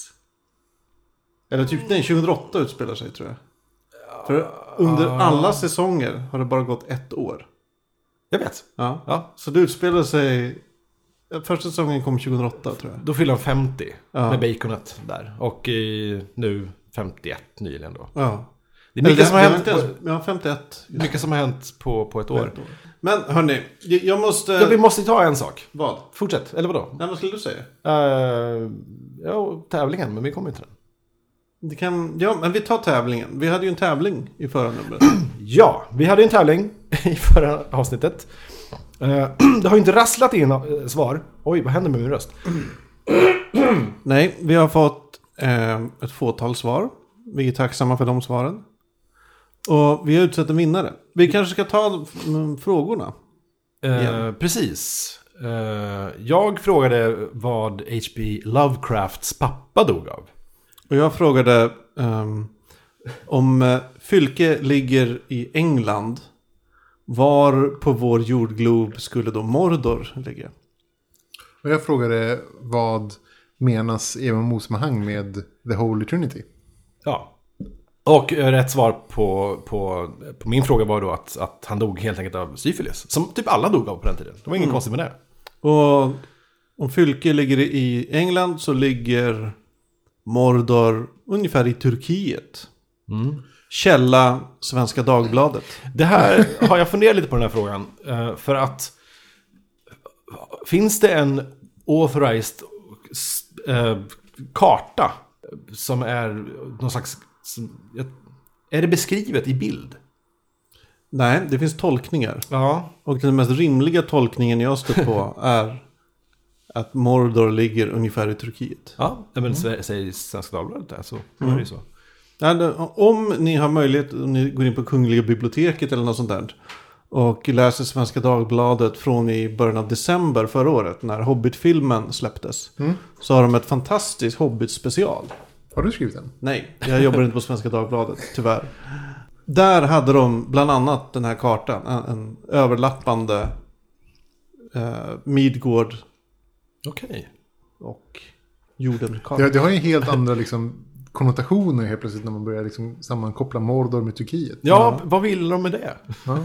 Eller typ, nej 2008 utspelar sig tror jag. För under alla säsonger har det bara gått ett år. Jag vet. Ja. Ja, Så det utspelar sig... Första säsongen kom 2008 tror jag. då fyller de 50 Ja. med baconet där. Och i, nu 51 nyligen då. Ja. Det är mycket, Eller som, har det hänt på, Ja, 51. mycket som har hänt på, på ett år. Ett år. Men hörni, jag måste... Ja, vi måste ta en sak. Vad? Fortsätt, eller vadå? Nej, vad skulle du säga? Uh, ja, tävlingen, men vi kommer inte till den. Det kan... Ja, men vi tar tävlingen. Vi hade ju en tävling i förra numret. Ja, vi hade en tävling (laughs) i förra avsnittet. Eh, (clears throat) det har ju inte rasslat in eh, svar. Oj, vad händer med min röst? (clears throat) Nej, vi har fått eh, ett fåtal svar. Vi är tacksamma för de svaren. Och vi har utsett en vinnare. Vi kanske ska ta mm, frågorna. Eh. Precis. Eh, jag frågade vad H.P. Lovecrafts pappa dog av. Och jag frågade ehm, om eh, Fylke ligger i England. Var på vår jordglob skulle då Mordor ligga? Och jag frågade vad menas i sammanhang med The Holy Trinity? Ja. Och eh, rätt svar på, på, på min fråga var då att, att han dog helt enkelt av syfilis. Som typ alla dog av på den tiden. Det var inget konstigt med det. Och om Fylke ligger i England så ligger Mordor ungefär i Turkiet. Källa Svenska Dagbladet. Det här har jag funderat lite på den här frågan. eh, För att finns det en authorized eh, karta som är någon slags... Är det beskrivet i bild? Nej, det finns tolkningar. Ja. Och den mest rimliga tolkningen jag stött på (laughs) är att Mordor ligger ungefär i Turkiet. Ja, men sä- säger Svenska Dagbladet det, så då är det ju så. Om ni har möjlighet, om ni går in på Kungliga biblioteket eller något sånt där. Och läser Svenska Dagbladet från i början av december förra året. När Hobbit-filmen släpptes. Så har de ett fantastiskt Hobbit-special. Har du skrivit den? Nej, jag jobbar inte på Svenska Dagbladet, tyvärr. Där hade de bland annat den här kartan. En, en överlappande eh, Midgård Okej. och jorden-karta. Det, det har ju helt andra liksom, konnotationer helt plötsligt när man börjar liksom, sammankoppla Mordor med Turkiet. Ja, vad vill de med det? Ja.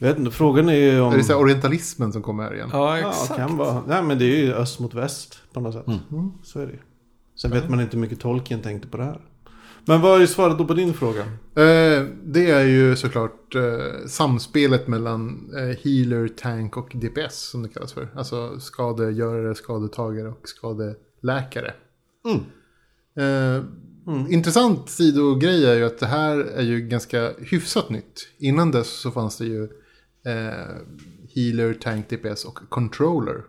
Vet inte, frågan är ju om... Är det så här orientalismen som kommer här igen? Ja, Ja, exakt. kan vara. Nej, men det är ju öst mot väst på något sätt. Mm. Så är det ju. Sen vet man inte hur mycket Tolkien tänkte på det här. Men vad är svaret då på din fråga? Eh, det är ju såklart eh, samspelet mellan eh, healer, tank och DPS som det kallas för. Alltså skadegörare, skadetagare och skadeläkare. Mm. Eh, Intressant sidogrej är ju att det här är ju ganska hyfsat nytt. Innan dess så fanns det ju eh, healer, tank, DPS och controller.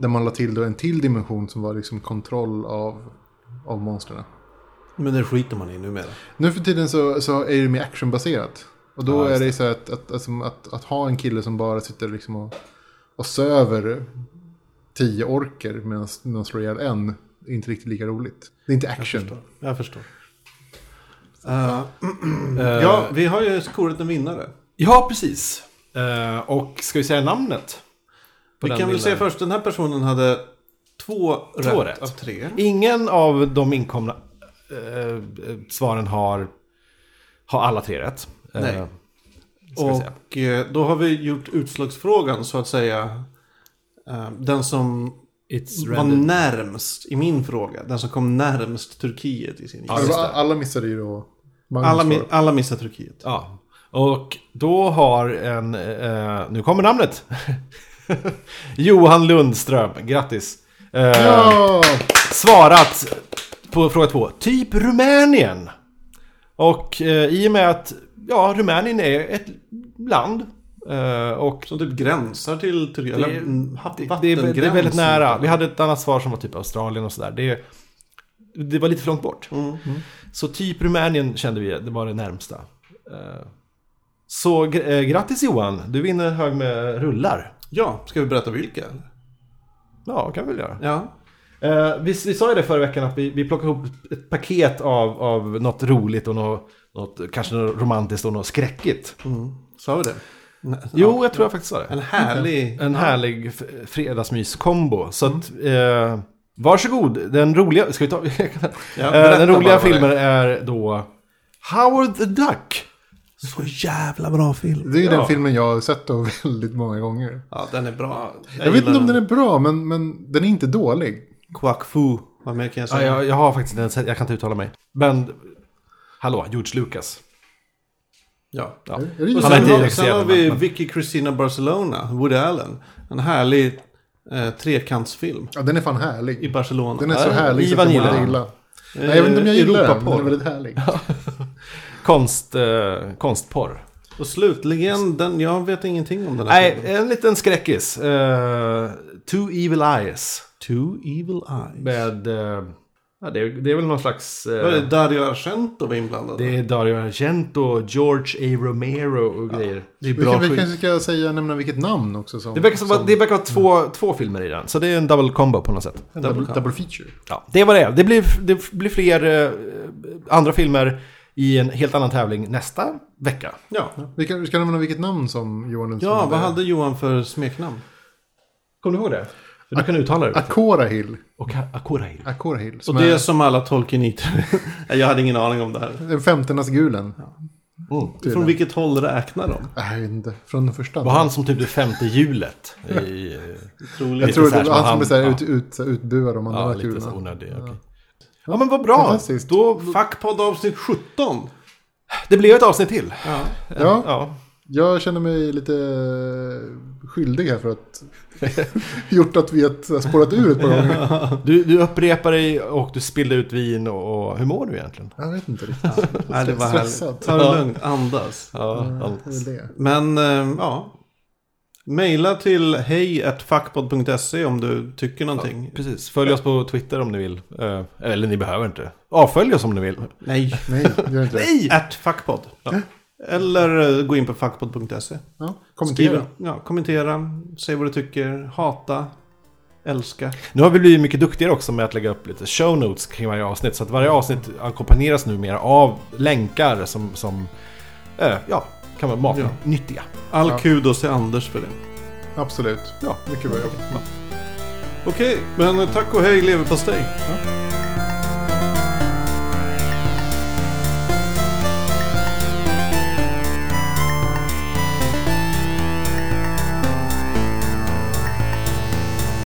Där man la till då en till dimension som var liksom kontroll av, av monstren. Men det skiter man i numera. Nu för tiden så, så är det mer actionbaserat. Och då just är det så att, att, alltså, att, att ha en kille som bara sitter liksom och, och söver tio orker medan man slår ihjäl en inte riktigt lika roligt. Det är inte action. Jag förstår. Eh, ja, vi har ju skorat en vinnare. Ja, precis. Eh, och ska vi säga namnet? på Vi den kan väl se först, den här personen hade två, Två rätt, rätt. av tre. Ingen av de inkomna svaren har, har alla tre rätt. Nej. ska vi säga. Och då har vi gjort utslagsfrågan så att säga. Den som var rendered. närmst i min fråga. Den som kom närmst Turkiet i sin Ja, Alltså, just det. alla missade ju då alla, mi- alla missar Turkiet. Ja. Och då har en... Eh, nu kommer namnet. (laughs) Johan Lundström, grattis. Eh, Ja! Svarat på fråga två. Typ Rumänien. Och eh, i och med att ja, Rumänien är ett land. Eh, och Som typ gränsar till Turkiet. Det- Eller mm, ha- det, det, är, det väldigt nära. Vi hade ett annat svar som var typ Australien och sådär. Det, det var lite för långt bort. Mm. Så typ Rumänien kände vi, det var det närmsta. Eh, Så gr- eh, grattis Johan, du vinner en hög med rullar. Ja, ska vi berätta vilka? Ja, kan vi väl göra. Ja. Eh, vi, vi sa ju det förra veckan att vi, vi plockade ihop ett paket av, av något roligt och något, något kanske något romantiskt och något skräckigt. Mm. Sa vi det? Jo, jag tror jag faktiskt sa det. En härlig... En härlig fredagsmys-kombo. Så att, eh, varsågod. Den roliga, ska vi ta? (laughs) Ja, Eh, den roliga filmen är då Howard the Duck. Så jävla bra film. Det är Ja. den filmen jag har sett då väldigt många gånger. Ja, den är bra. Jag, vet inte om den är bra, men, men den är inte dålig. Quack Fu. Vad mer kan jag Ja, säga? jag, jag har faktiskt inte sett, jag kan inte uttala mig. Men, hallå, George Lucas. Ja. Ja. Och sen, har, sen har vi Vicky Cristina Barcelona, Woody Allen. En härlig eh, trekantsfilm Ja, den är fan i härlig. Barcelona. Den är så härlig så att jag gillar borde gilla. Eh, Nej, jag vet inte om jag gillar den, men den är väldigt härlig. (laughs) Konst, eh, konstporr. Och slutligen, den, jag vet ingenting om den här Nej, filmen. en liten skräckis. Uh, Two Evil Eyes. Two Evil Eyes. Med, eh, ja, det, är, det är väl någon slags... eh, Var det Dario Argento var inblandad? det är Dario Argento, George A. Romero och grejer. det är Vi, bra kan, vi kanske ska säga, nämna vilket namn också. Som, Det verkar, som, som det verkar vara två, två filmer i den, så det är en double combo på något sätt. double, double feature. Ja, det var det. Det blir, det blir fler eh, andra filmer i en helt annan tävling nästa vecka. Ja. Vi, kan, vi ska nämna vilket namn som Johan Lundström ja, vad hade Johan för smeknamn? Kommer du ihåg det? Du kan uttala det. Akora Hill. Och Akora Hill. Akora Hill. Och det är som alla tolkeniter. jag hade ingen aning om det här. den femte Nazgulen. Mm. Från vilket håll räknar de? Nej, jag vet inte. Från den första. Var han som typ det femte hjulet? I, eh, jag tror det var han som blev han- ut, ut, utbuad om andra ja, ja, lite så kulorna. onödig. okej. Ja, men vad bra. Då, Fackpodd avsnitt 17. det blev ett avsnitt till. Ja. Ja, Ja. jag känner mig lite skyldig här för att (laughs) gjort att vi har spårat ur ett par gånger. (laughs) Du, du upprepar dig och du spillde ut vin och, och hur mår du egentligen? Jag vet inte riktigt. Nej, det var Stressad. Ta det lugnt, andas. Ja, det. Men, eh, ja. Maila till hej.fackpodd.se om du tycker någonting. Precis, följ oss på Twitter om ni vill. Eh, Eller ni behöver inte. Avfölj oss om ni vill. Nej. Nej, gör inte det. (laughs) Nej! At fackpodd. Eller eh, gå in på fackpodd.se. Ja, kommentera. Ja, kommentera, säg vad du tycker, hata, älska. Nu har vi blivit mycket duktigare också med att lägga upp lite show notes kring varje avsnitt. Så att varje avsnitt ackompanjeras numera av länkar som, som eh, ja, kan vara Ja. matnyttiga. All Ja. kudos till Anders för det. Absolut. Ja. Mycket bra jobb. Okej, men tack och hej leverpastej. Ja.